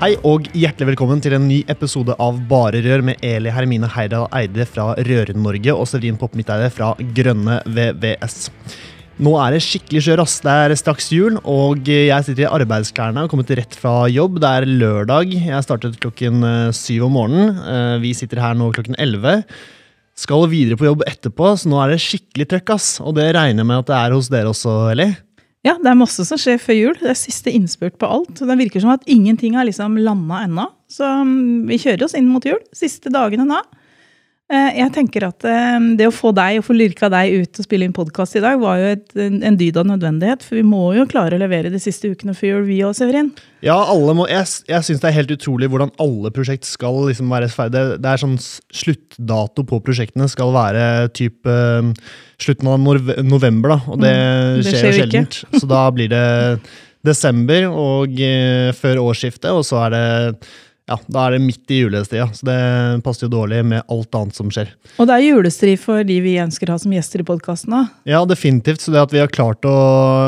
Hei og hjertelig velkommen til en ny episode av Bare Rør med Eli Hermine Heidal Eide fra Røre-Norge og Severin Popp Midteide fra Grønne VVS. Nå er det skikkelig skjør, ass. Det er straks jul, og jeg sitter i arbeidsklærne og har kommet rett fra jobb. Det er lørdag. Jeg startet klokken eh, syv om morgenen. Eh, vi sitter her nå klokken elleve. Skal videre på jobb etterpå, så nå er det skikkelig trøkk, ass. Og det regner jeg med at det er hos dere også, Eli? Ja, det er masse som skjer før jul. Det er siste innspurt på alt. Det virker som at ingenting har liksom landa ennå. Så mm, vi kjører oss inn mot jul. Siste dagene nå. Jeg tenker at eh, Det å få deg og få lyrka deg ut og spille inn podkast i dag, var jo et, en dyd av nødvendighet. For vi må jo klare å levere de siste ukene før jul, vi òg, Severin. Ja, alle må, jeg, jeg syns det er helt utrolig hvordan alle prosjekt skal liksom være ferdig. Det, det er sånn sluttdato på prosjektene skal være type slutten av november, da, og det, mm, det skjer jo sjeldent. så da blir det desember og før årsskiftet, og så er det ja, da er det midt i julestria, så det passer jo dårlig med alt annet som skjer. Og det er julestri for de vi ønsker å ha som gjester i podkasten? Ja, definitivt. Så det at vi har klart å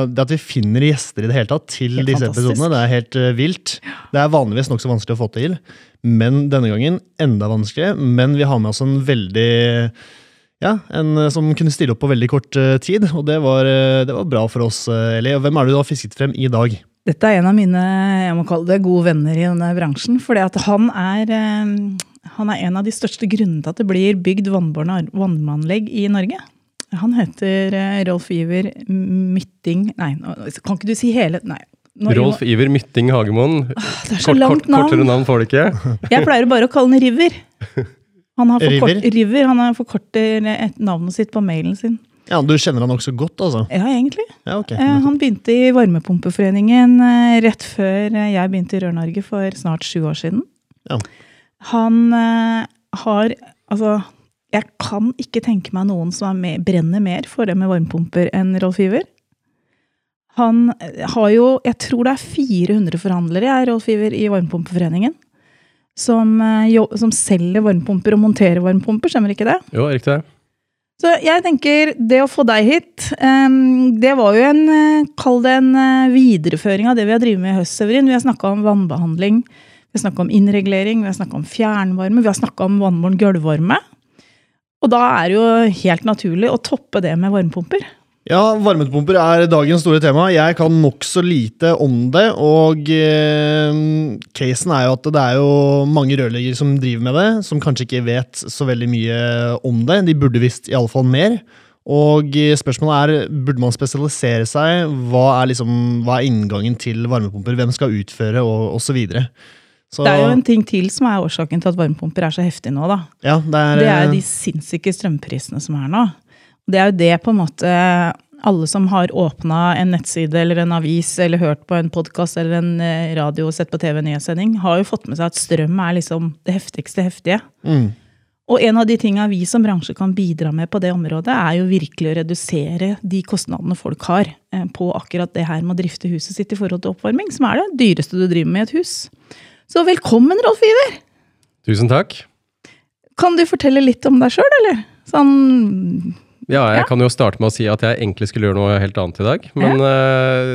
Det at vi finner gjester i det hele tatt til helt disse fantastisk. episodene, det er helt uh, vilt. Det er vanligvis nokså vanskelig å få til, men denne gangen enda vanskeligere. Men vi har med oss en veldig ja, en eh, som kunne stille opp på veldig kort uh, tid, og det var, det var, bra for oss, Eli. Hvem er det du har fisket frem i dag? Dette er en av mine jeg må kalle det, gode venner i denne bransjen. For han, er, han er en av de største grunnene til at det blir bygd vannbårne vannanlegg i Norge. Han heter Rolf Iver Mytting Nei, kan ikke du si hele Nei. Når Rolf Iver Mytting Hagemoen. det er så Kort, langt navn. Kortere navn får du ikke. Jeg pleier bare å kalle han River. Han har forkort, River? River. Han forkorter navnet sitt på mailen sin. Ja, Du kjenner han også godt, altså? Ja, egentlig. Ja, okay. Eh, han begynte i Varmepumpeforeningen eh, rett før eh, jeg begynte i Rør-Norge for snart sju år siden. Ja. Han har Altså, jeg kan ikke tenke meg noen som med, brenner mer for det med varmepumper enn Rolf Iver. Han har jo Jeg tror det er 400 forhandlere, jeg, Rolf Iver, i Varmepumpeforeningen som, som, selger varmepumper og monterer varmepumper, stemmer ikke det? Jo, riktig det. Så jeg tenker, det å få deg hit, det var jo en eh, Kall det en eh, videreføring av det vi har drevet med i høst, Severin. Vi har snakka om vannbehandling, vi har snakka om innreglering, vi har snakka om fjernvarme, vi har snakka om vannbåren gulvvarme. Og da er det jo helt naturlig å toppe det med varmepumper. Ja, varmepumper er dagens store tema. Jeg kan nokså lite om det. Og eh, casen er jo at det er jo mange rørleggere som driver med det, som kanskje ikke vet så veldig mye om det. De burde visst iallfall mer. Og spørsmålet er, burde man spesialisere seg? Hva er, liksom, hva er inngangen til varmepumper? Hvem skal utføre, og osv. Så, det er jo en ting til som er årsaken til at varmepumper er så heftig nå. da. Ja, det, er, det er de sinnssyke strømprisene som er nå. Det er jo det på en måte alle som har åpna en nettside eller en avis eller hørt på en podkast eller en eh, radio og sett på TV-nyhetssending, har jo fått med seg at strøm er liksom det heftigste heftige. Mm. Og en av de tinga vi som bransje kan bidra med på det området, er jo virkelig å redusere de kostnadene folk har eh, på akkurat det her med å drifte huset sitt i forhold til oppvarming, som er det dyreste du driver med i et hus. Så velkommen, Rolf Iver! Tusen takk. Kan du fortelle litt om deg sjøl, eller? Sånn ja, jeg ja. kan jo starte med å si at jeg egentlig skulle gjøre noe helt annet i dag. Men ja.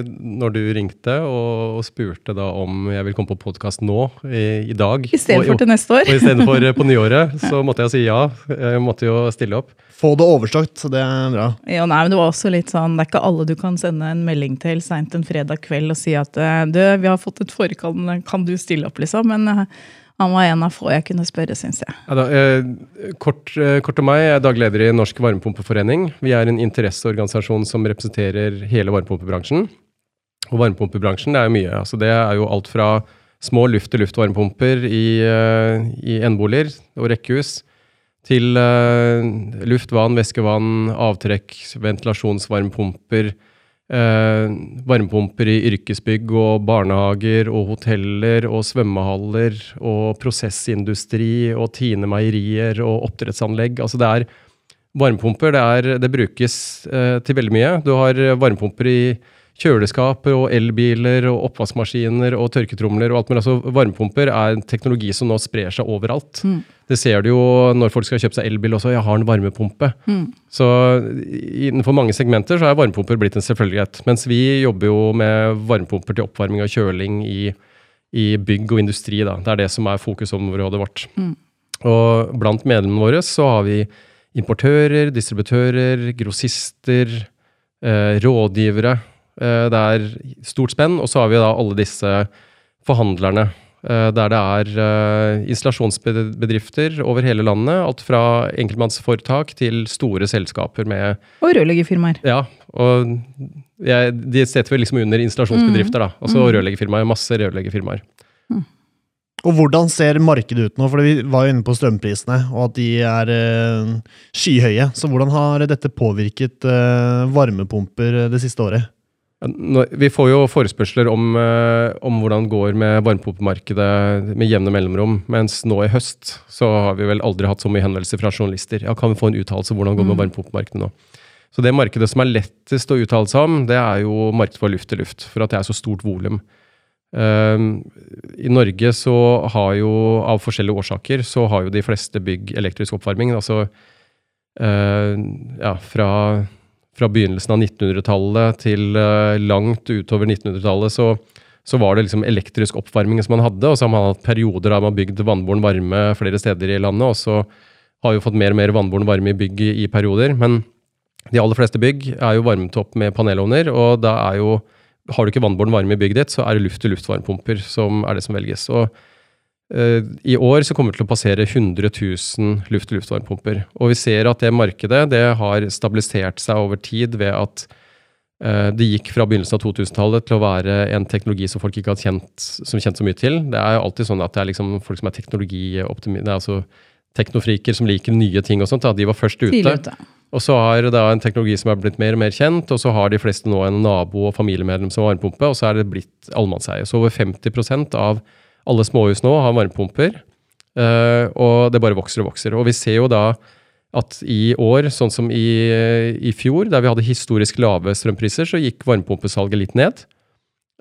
uh, når du ringte og, og, spurte da om jeg vil komme på podkast nå, i, i dag Istedenfor til neste år. Og istedenfor på nyåret, så måtte jeg si ja. Jeg måtte jo stille opp. Få det overstått, så det er bra. Ja, nei, men Det var også litt sånn, det er ikke alle du kan sende en melding til seint en fredag kveld og si at eh, du, vi har fått et forkall, kan du stille opp, liksom? Men uh, han var en av få jeg kunne spørre, syns jeg. Ja, da, eh, kort, eh, kort om meg. Jeg er daglig leder i Norsk Varmepumpeforening. Vi er en interesseorganisasjon som representerer hele varmepumpebransjen. Og varmepumpebransjen det er jo mye. Altså, det er jo alt fra små luft-til-luft-varmepumper i, eh, i eneboliger og rekkehus, til uh, luft, vann, væskevann, avtrekk, ventilasjonsvarmepumper. Uh, varmepumper i yrkesbygg og barnehager og hoteller og svømmehaller og prosessindustri og Tine meierier og oppdrettsanlegg. Altså det er varmepumper. Det, er, det brukes eh, til veldig mye. Du har varmepumper i kjøleskaper og elbiler og oppvaskmaskiner og tørketromler og alt mulig. Altså, varmepumper er en teknologi som nå sprer seg overalt. Mm. Det ser du jo når folk skal kjøpe seg elbil også. Jeg har en varmepumpe. Mm. Så innenfor mange segmenter så er varmepumper blitt en selvfølgelighet. Mens vi jobber jo med varmepumper til oppvarming og kjøling i, i bygg og industri. Da. Det er det som er fokusområdet vårt. Mm. Og blant medlemmene våre så har vi importører, distributører, grossister, eh, rådgivere det er stort spenn. Og så har vi da alle disse forhandlerne. Eh, der det er eh, installasjonsbedrifter over hele landet. Alt fra enkeltmannsforetak til store selskaper med Og rørleggerfirmaer. Ja. Og jeg, de setter vel liksom under installasjonsbedrifter, da. Altså mm. rørleggerfirmaer. Masse rørleggerfirmaer. Mm. Og hvordan ser markedet ut nå? For Vi var jo inne på strømprisene, og at de er skyhøye. Så hvordan har dette påvirket varmepumper det siste året? Vi får jo forespørsler om, eh, om hvordan det går med varmepumpemarkedet med jevne mellomrom. Mens nå i høst så har vi vel aldri hatt så mye henvendelser fra journalister. Ja, Kan vi få en uttalelse hvordan det går med mm. varmepumpemarkedet nå? Så det markedet som er lettest å uttale seg om, det er jo markedet for luft til luft. For at det er så stort volum. Uh, I Norge så har jo, av forskjellige årsaker, så har jo de fleste bygg elektrisk oppvarming. Altså uh, ja, fra fra begynnelsen av 1900-tallet til uh, langt utover 1900-tallet, så, så, var det liksom elektrisk oppvarming som man hadde. Og så har man hatt perioder der man har bygd vannbåren varme flere steder i landet. Og så har vi fått mer og mer vannbåren varme i bygg i, perioder. Men de aller fleste bygg er jo varmet opp med panelovner, og da er jo Har du ikke vannbåren varme i bygget ditt, så er det luft-til-luft-varmepumper som er det som velges. Og Eh, I år så kommer vi til å passere 100 000 luft-til-luft-varmepumper. Og vi ser at det markedet det har stabilisert seg over tid ved at uh, det gikk fra begynnelsen av 2000-tallet til å være en teknologi som folk ikke har kjent, som kjent så mye til. Det er jo alltid sånn at det er liksom folk som er teknologioptimister, altså teknofriker som liker nye ting og sånt. Ja, de var først ute. ute. Og så har det en teknologi som er blitt mer og mer kjent, og så har de fleste nå en nabo og familiemedlem som varmepumpe, og så er det blitt allemannseie. Så over 50% av alle småhus nå har varmepumper, uh, og det bare vokser og vokser. Og vi ser jo da at i år, sånn som i, i fjor, der vi hadde historisk lave strømpriser, så gikk varmepumpesalget litt ned.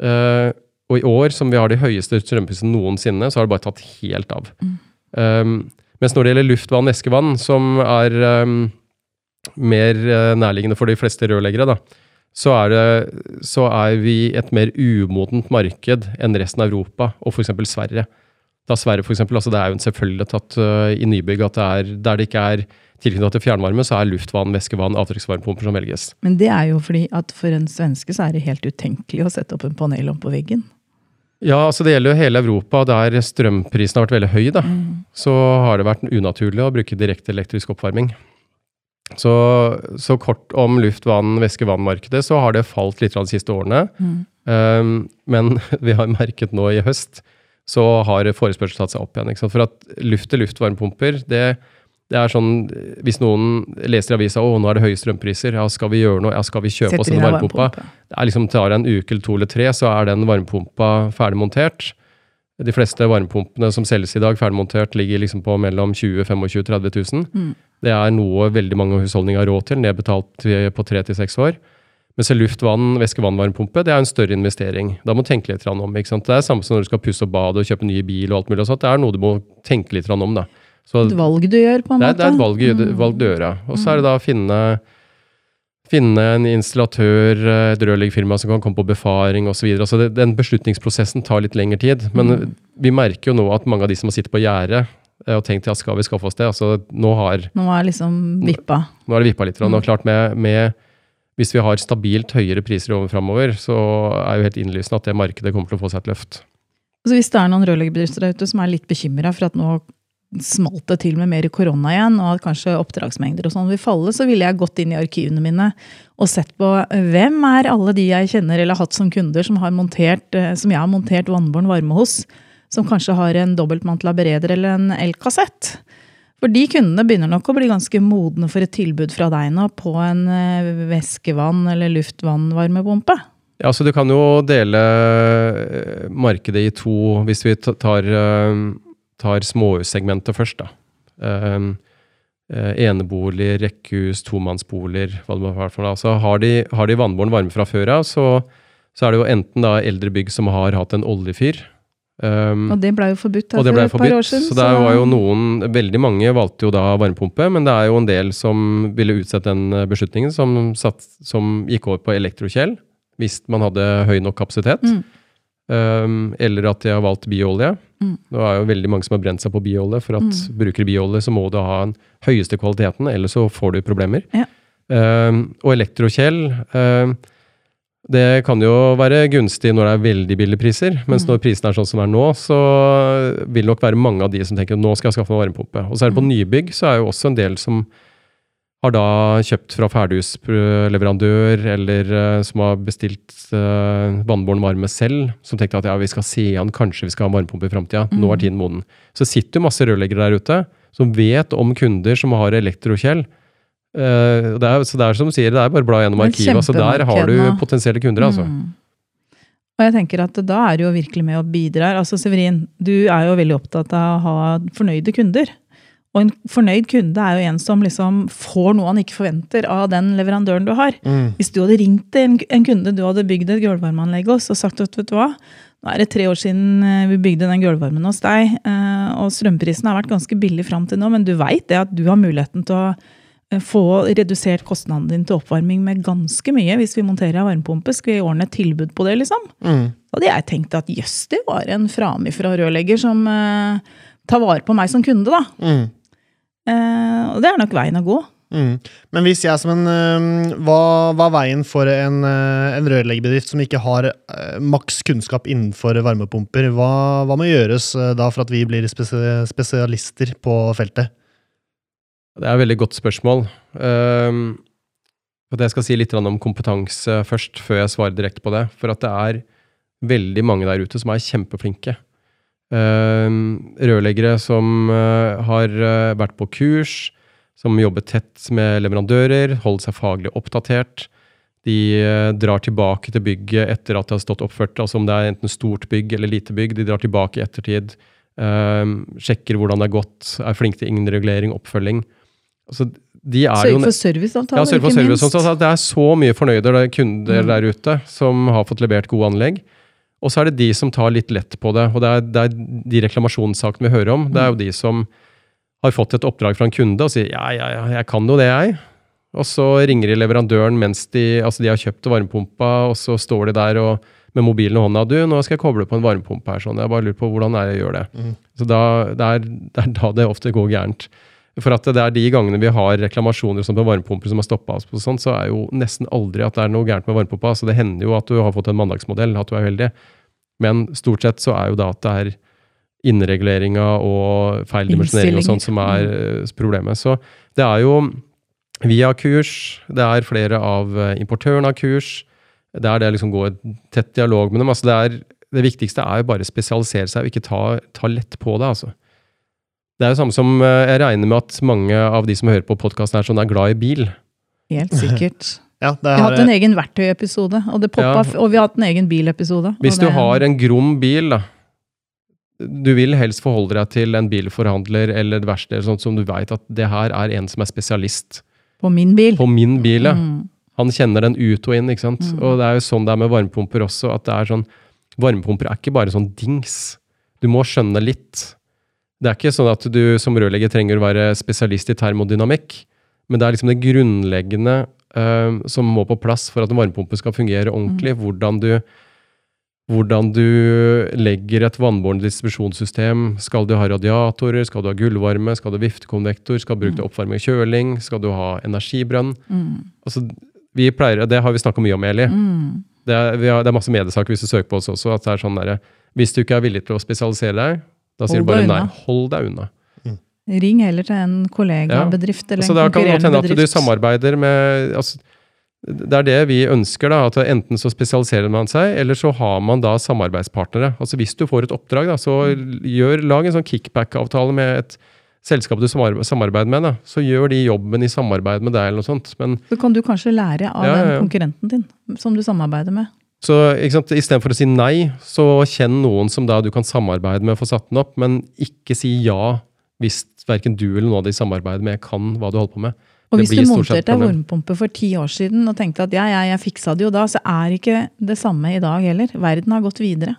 Uh, og i år, som vi har de høyeste strømprisene noensinne, så har det bare tatt helt av. Mm. Um, mens når det gjelder luftvann, eskevann, som er um, mer uh, nærliggende for de fleste rørleggere, da, så er, det, så er vi et mer umodent marked enn resten av Europa og f.eks. Sverige. Da Sverige for eksempel, altså Det er jo en selvfølgelig tatt uh, i nybygg at det er, der det ikke er tilknyttet til fjernvarme, så er luftvann, væskevann, avtrykksvarmepumper som velges. Men det er jo fordi at for en svenske så er det helt utenkelig å sette opp en panel om på veggen. Ja, altså det gjelder jo hele Europa. Der strømprisen har vært veldig høy, da, mm. så har det vært unaturlig å bruke direkte elektrisk oppvarming. Så, så, kort om luft, vann, væske, vann-markedet, så har det falt litt de siste årene. Mm. Um, men vi har merket nå i høst, så har forespørselen tatt seg opp igjen. For at luft til luft-varmepumper, det, det, er sånn Hvis noen leser i avisa å nå er det høye strømpriser, ja, skal vi gjøre noe? Ja, skal vi kjøpe oss en varmepumpe? Det er liksom, Tar det en uke eller to eller tre, så er den varmepumpa ferdig montert. De fleste varmepumpene som selges i dag ferdigmontert, ligger liksom på mellom 20 25 30 000. Mm. Det er noe veldig mange husholdninger har råd til, nedbetalt på tre til seks år. Mens en luft, vann, væske, vann-varmepumpe det er en større investering. Da må du tenke litt om. ikke sant? Det er samme som når du skal pusse opp badet og kjøpe ny bil. og alt mulig. Så det er noe du må tenke litt om. da. Så, et valg du gjør, på en det er, måte? Det er et valg, mm. valg du gjør, ja. Og så er det da å finne finne en installatør, et rørleggerfirma som kan komme på befaring osv. Altså det, den beslutningsprosessen tar litt lengre tid. Men mm. vi merker jo nå at mange av de som har sittet på gjerdet eh, og tenkt ja, skal vi skaffe oss det, altså nå har Nå er liksom vippa. Nå, nå er det vippa litt. Mm. Og klart med, med, hvis vi har stabilt høyere priser i årene framover, så er jo helt innlysende at det markedet kommer til å få seg et løft. Altså hvis det er noen rørleggerbedrifter der ute som er litt bekymra for at nå smalt det til med mer korona igjen, og at kanskje oppdragsmengder og sånn vil falle, så ville jeg gått inn i arkivene mine og sett på hvem er alle de jeg kjenner eller har hatt som kunder som, har montert, eh, som jeg har montert vannbåren varme hos, som kanskje har en dobbeltmantla bereder eller en elkassett. For de kundene begynner nok å bli ganske modne for et tilbud fra deg nå på en eh, væskevann- eller luftvannvarmepumpe. Ja, så Du kan jo dele eh, markedet i to, hvis vi ta- tar, eh, tar småhussegmentet først. da. Um, Eneboliger, rekkehus, tomannsboliger. hva det må være for noe. Altså, har, de, har de vannbåren varme fra før av, så, så er det jo enten da eldre bygg som har hatt en oljefyr. Um, Og det ble jo forbudt da, for et par år siden. Så det var jo noen, veldig mange valgte jo da varmepumpe, men det er jo en del som ville utsette den eh, beslutningen, som, satt, som gikk over på elektrokjel, hvis man hadde høy nok kapasitet. Mm. Um, eller at de har valgt bioolje. Mm. Det er jo veldig mange som har brent seg på bioolje. For at bruker du bioolje, så må du ha den høyeste kvaliteten, ellers så får du problemer. Ja. Um, og elektrokjel um, det kan jo være gunstig når det er veldig billige priser, mens Mm. når prisene er sånn som det er nå, så vil det nok være mange av de som tenker nå skal jeg skaffe meg varmepumpe. Og så er det på Mm. nybygg, så er jo også en del som har da kjøpt fra ferdighusleverandør, eller uh, som har bestilt uh, vannbåren varme selv, som tenkte at ja, vi skal se an, kanskje vi skal ha varmepumpe i framtida. Nå er tiden moden. Så sitter masse rørleggere der ute som vet om kunder som har elektrokjell. Uh, det er, så det er som du sier, det er bare å bla gjennom arkivet. Altså der har du potensielle kunder, altså. Mm. Og jeg tenker at da er du jo virkelig med og bidrar. Altså Severin, du er jo veldig opptatt av å ha fornøyde kunder. Og en fornøyd kunde er jo en som liksom får noe han ikke forventer av den leverandøren du har. Mm. Hvis du hadde ringt til en, en kunde du hadde bygd et gulvvarmeanlegg hos og sagt at vet du hva, nå er det tre år siden eh, vi bygde den gulvvarmen hos deg, eh, og strømprisen har vært ganske billig fram til nå, men du veit det at du har muligheten til å eh, få redusert kostnaden din til oppvarming med ganske mye hvis vi monterer ei varmepumpe. Skal vi ordne et tilbud på det, liksom? Mm. Da hadde jeg tenkt at jøss, det var en framifrå rørlegger som eh, tar vare på meg som kunde, da. Mm. Eh, og det er nok veien å gå. Mm. Men hvis jeg som en hva, hva er veien for en, øh, en rørleggerbedrift som ikke har øh, maks kunnskap innenfor varmepumper? Hva, hva må gjøres da for at vi blir spesialister på feltet? Det er et veldig godt spørsmål. Um, jeg skal si litt om kompetanse først, før jeg svarer direkte på det. For at det er veldig mange der ute som er kjempeflinke. Um, rørleggere som uh, har uh, vært på kurs, som jobber tett med leverandører, holder seg faglig oppdatert. De uh, drar tilbake til bygget etter at det har stått oppført, altså om det er enten stort bygg eller lite bygg. De drar tilbake i ettertid, um, sjekker hvordan det er gått, er flinke til innregulering, oppfølging. Altså, de er jo Sørg for serviceavtaler, ja, Sørg for ikke service. minst. Sånn, så det er så mye fornøyde er kunder Mm. der ute som har fått levert gode anlegg. Og så er det de som tar litt lett på det. Og det er, det er de reklamasjonssakene vi hører om. Det er jo de som har fått et oppdrag fra en kunde og sier ja, ja, ja, jeg kan jo det, jeg. Og så ringer de leverandøren mens de, altså de har kjøpt varmepumpa, og så står de der og, med mobilen i hånda. Du, nå skal jeg koble på en varmepumpe her. sånn. Jeg bare lurer på hvordan er jeg gjør det. Mm. Så da, det, er, det er da det ofte går gærent. For at det er de gangene vi har reklamasjoner sånn på varmepumper som har stoppa oss, på sånn, så er jo nesten aldri at det er noe gærent med varmepumpa. Så det hender jo at du har fått en mandagsmodell, at du er uheldig. Men stort sett så er jo da at det er innreguleringa og feil dimensjonering og sånt som er eh, problemet. Så det er jo via kurs, det er flere av eh, importørene av kurs. Det er det liksom gå i tett dialog med dem. Altså det, er, det viktigste er jo bare å spesialisere seg og ikke ta, ta lett på det. altså. Det er jo samme som eh, jeg regner med at mange av de som hører på podkasten, er sånn er glad i bil. Helt sikkert. Ja, det Vi har hatt en egen verktøyepisode, og, Ja. og vi har hatt en egen bilepisode. Hvis du det- har en grom bil, da. Du vil helst forholde deg til en bilforhandler eller et verksted sånn som du veit at det her er en som er spesialist På min bil. på min bil. ja. Mm. Han kjenner den ut og inn. ikke sant? Mm. Og det er jo sånn det er med varmepumper også. at det er sånn, Varmepumper er ikke bare sånn dings. Du må skjønne litt. Det er ikke sånn at du som rørlegger trenger å være spesialist i termodynamikk, men det er liksom det grunnleggende uh, som må på plass for at en varmepumpe skal fungere ordentlig. Hvordan du hvordan du legger et vannbårent distribusjonssystem. Skal du ha radiatorer, skal du ha gullvarme, skal du ha viftekonvektor, skal du bruke til oppvarming og kjøling, skal du ha energibrønn? Mm. Altså, vi pleier, Det har vi snakka mye om, Eli. Mm. Det er, vi har, det er masse mediesaker hvis du søker på oss også. at det er sånn der, Hvis du ikke er villig til å spesialisere deg, da sier du bare nei. Hold deg unna. Ring heller til en kollegabedrift eller Så en da kan det godt hende at du bedrift. samarbeider med altså, Det er det vi ønsker. da, at Enten så spesialiserer man seg, eller så har man da samarbeidspartnere. Altså Hvis du får et oppdrag, da, så gjør, lag en sånn kickback-avtale med et selskap du samarbeider med, da, så gjør de jobben i samarbeid med deg, eller noe sånt. Men Så kan du kanskje lære av Ja, ja, den konkurrenten din, som du samarbeider med. Så ikke sant, istedenfor å si nei, så kjenn noen som da du kan samarbeide med og få satt den opp, men ikke si ja hvis verken du eller noen av de samarbeider med kan hva du holder på med. Og Det hvis du monterte ei varmepumpe for ti år siden og tenkte at ja, ja, jeg fiksa det jo da, så er ikke det samme i dag heller. Verden har gått videre.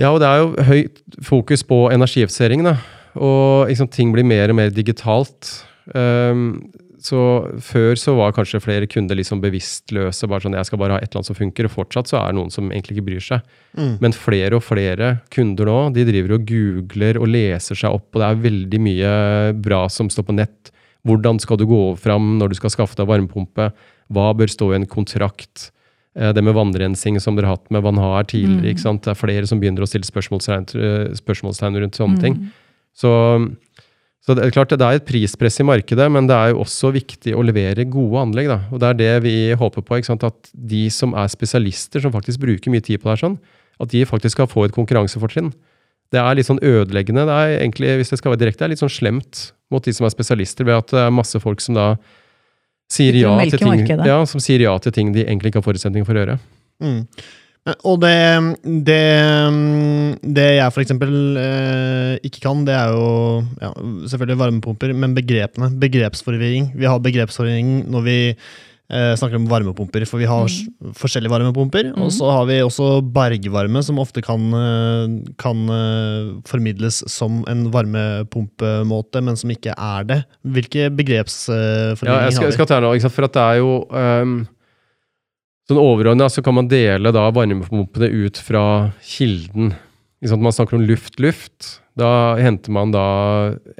Ja, og det er jo høyt fokus på energieffisering, da. Og liksom, ting blir mer og mer digitalt. Ehm, så før så var kanskje flere kunder liksom bevisstløse. bare sånn, Jeg skal bare ha et eller annet som funker. Og fortsatt så er det noen som egentlig ikke bryr seg. Mm. Men flere og flere kunder nå, de driver og googler og leser seg opp, og det er veldig mye bra som står på nett. Hvordan skal du gå fram når du skal skaffe deg varmepumpe? Hva bør stå i en kontrakt? Eh, Det med vannrensing som dere har hatt med Vanhar tidligere. tidligere. ikke sant? Det er flere som begynner å stille spørsmålstegn, eh, spørsmålstegn rundt sånne ting. Så, så det er klart det er et prispress i markedet, men det er jo også viktig å levere gode anlegg. Da. Og det er det vi håper på. ikke sant? At de som er spesialister, som faktisk bruker mye tid på det, her, sånn, at de faktisk skal få et konkurransefortrinn. Det er litt sånn ødeleggende. Det er egentlig, hvis det skal være direkte, det er litt sånn slemt mot de som er spesialister, ved at det er masse folk som da sier ja, til ting, ja, som sier ja til ting de egentlig ikke har forutsetninger for å gjøre. Mm. Men- Og det, det, det jeg for eksempel eh, ikke kan, det er jo ja, selvfølgelig varmepumper, men begrepene. Begrepsforvirring. Vi har begrepsforvirring når vi eh, snakker om varmepumper, for vi har mm. forskjellige varmepumper. Og så har vi også bergvarme, som ofte kan, eh, kan eh, formidles som en varmepumpemåte, men som ikke er det. Hvilke begrepsforvirringer ja, har vi? jeg skal ta nå. For at det er jo um, Sånn overordna så kan man dele da varmepumpene ut fra kilden. Liksom Man snakker om luft-luft. Da henter man da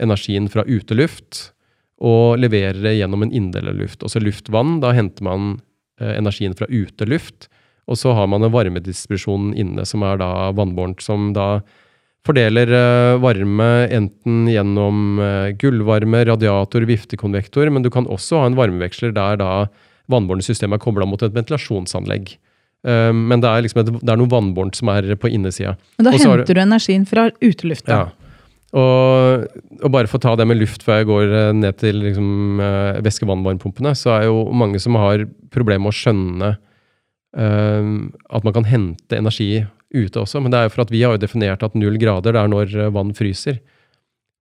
energien fra uteluft og leverer det gjennom en inndelerluft. Også luft-vann, da henter man eh, energien fra uteluft. Og så har man en varmedistribusjon inne, som er da vannbårent, som da fordeler eh, varme enten gjennom eh, gullvarme, radiator, viftekonvektor, men du kan også ha en varmeveksler der da vannbårne systemet er kobla mot et ventilasjonsanlegg. Eh, men det er, liksom et, det er noe vannbårent som er på innesida. Men da henter du energien fra utelufta. Ja. Og, og bare for å ta det med luft før jeg går eh, ned til liksom, eh, væske-vannvarmepumpene, så er jo mange som har problemer med å skjønne eh, at man kan hente energi ute også. Men det er jo for at vi har jo definert at null grader det er når eh, vann fryser.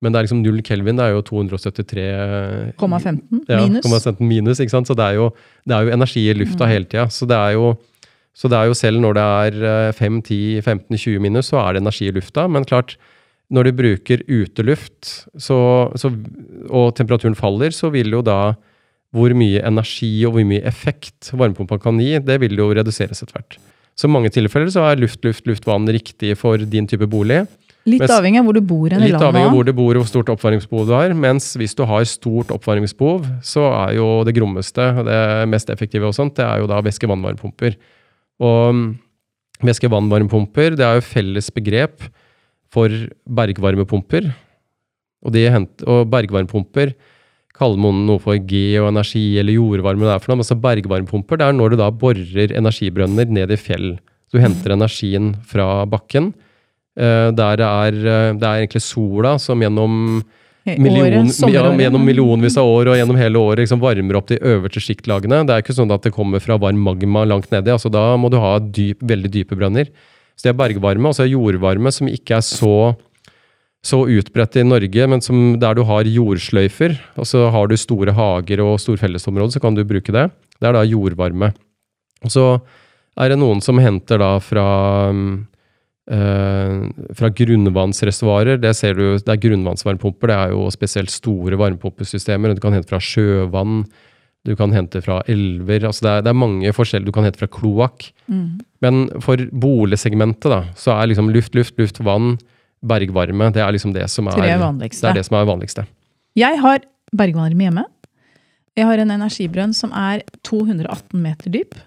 Men det er liksom null kelvin, det er jo 273 0,15 ja, minus. minus, ikke sant? Så det er jo, det er jo energi i lufta hele tida. Så så det er jo selv når det er eh, 5, 10, 15, 20 minus, så er det energi i lufta. Men klart, når du bruker uteluft, så, så, og temperaturen faller, så vil jo da hvor mye energi og hvor mye effekt varmepumpa kan gi, det vil jo reduseres etter hvert. Så i mange tilfeller så er luft, luft, luft, vann riktig for din type bolig. Litt Mens- avhengig av hvor du bor i i Litt avhengig av hvor du bor og hvor stort oppvarmingsbehov du har. Mens hvis du har stort oppvarmingsbehov, så er jo det grommeste, det mest effektive og sånt, det er jo da væske-vannvarmepumper. Og mm, væske-vannvarmepumper, det er jo felles begrep for bergvarmepumper. Og, hent, og bergvarmepumper kaller man noe for geoenergi eller jordvarme. Det er for noe. Men så bergvarmepumper det er når du da borer energibrønner ned i fjell. Du henter energien fra bakken. Eh, der det er, eh, det er egentlig sola som gjennom, million, året, gjennom millionvis av år og gjennom hele året liksom varmer opp de øverste sjiktlagene. Det er ikke sånn at det kommer fra varm magma langt nedi. altså Da må du ha dyp, veldig dype brønner. Så det er bergvarme, altså jordvarme, som ikke er så så utbredt i Norge, men som der du har jordsløyfer, og så har du store hager og store fellesområder, så kan du bruke det. Det er da jordvarme. Og så er det noen som henter da fra eh, fra grunnvannsreservoarer. Det ser du, det er grunnvannsvarmepumper. Det er jo spesielt store varmepumpesystemer. Du kan hente fra sjøvann, du kan hente fra elver. altså Det er, det er mange forskjeller. Du kan hente fra kloakk. Mm. Men for boligsegmentet da, så er liksom luft, luft, luft, vann, bergvarme, det er liksom det som er, det er, det som er vanligste. Jeg har bergvarme hjemme. Jeg har en energibrønn som er 218 meter dyp.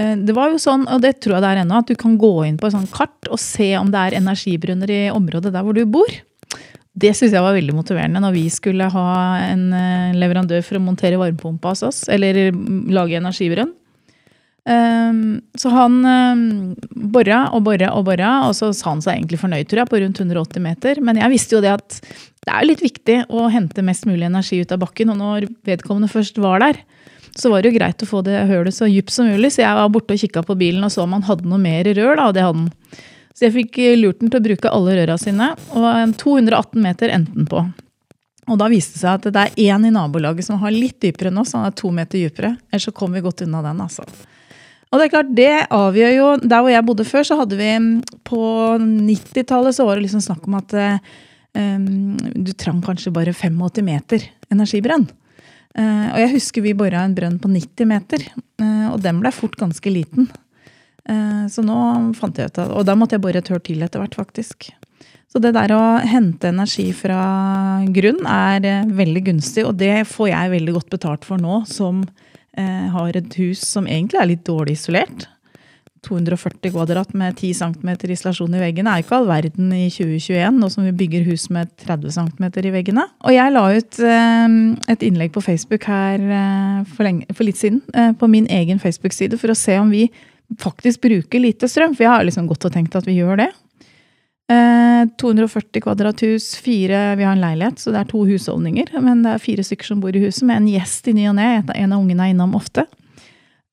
Eh, Det var jo sånn, og det tror jeg det er ennå, at du kan gå inn på et sånt kart og se om det er energibrønner i området der hvor du bor. Det syns jeg var veldig motiverende når vi skulle ha en eh, leverandør for å montere varmepumpa hos oss, eller lage energibrønn. Um, så han um, bora og bora og bora, og så sa han seg egentlig fornøyd, tror jeg, på rundt 180 meter. Men jeg visste jo det at det er litt viktig å hente mest mulig energi ut av bakken. Og når vedkommende først var der, så var det jo greit å få det hølet så dypt som mulig. Så jeg var borte og kikka på bilen og så om han hadde noe mer rør, da, det hadde han. Så jeg fikk lurt den til å bruke alle røra sine, og 218 meter endte den på. Og da viste det seg at det er én i nabolaget som har litt dypere enn oss, han er to meter dypere. Ellers så kom vi godt unna den, altså. Og det er klart, det avgjør jo Der hvor jeg bodde før, så hadde vi På 90-tallet så var det liksom snakk om at um, du trang kanskje bare 85 meter energibrønn. Uh, og jeg husker vi bora en brønn på 90 meter, uh, og den ble fort ganske liten. Uh, så nå fant jeg ut at Og da måtte jeg bore et hull til etter hvert, faktisk. Så det der å hente energi fra grunn er veldig gunstig, og det får jeg veldig godt betalt for nå som har et hus som egentlig er litt dårlig isolert. 240 kvadrat med 10 cm isolasjon i veggene er ikke all verden i 2021, nå som vi bygger hus med 30 cm i veggene. Og jeg la ut eh, et innlegg på Facebook her eh, for, lenge, for, litt siden, eh, på min egen Facebook-side, for å se om vi faktisk bruker lite strøm. For jeg har liksom gått og tenkt at vi gjør det. 240 kvadrathus, fire Vi har en leilighet, så det er to husholdninger. Men det er fire stykker som bor i huset, med en gjest i ny og ne. En av ungene er innom ofte.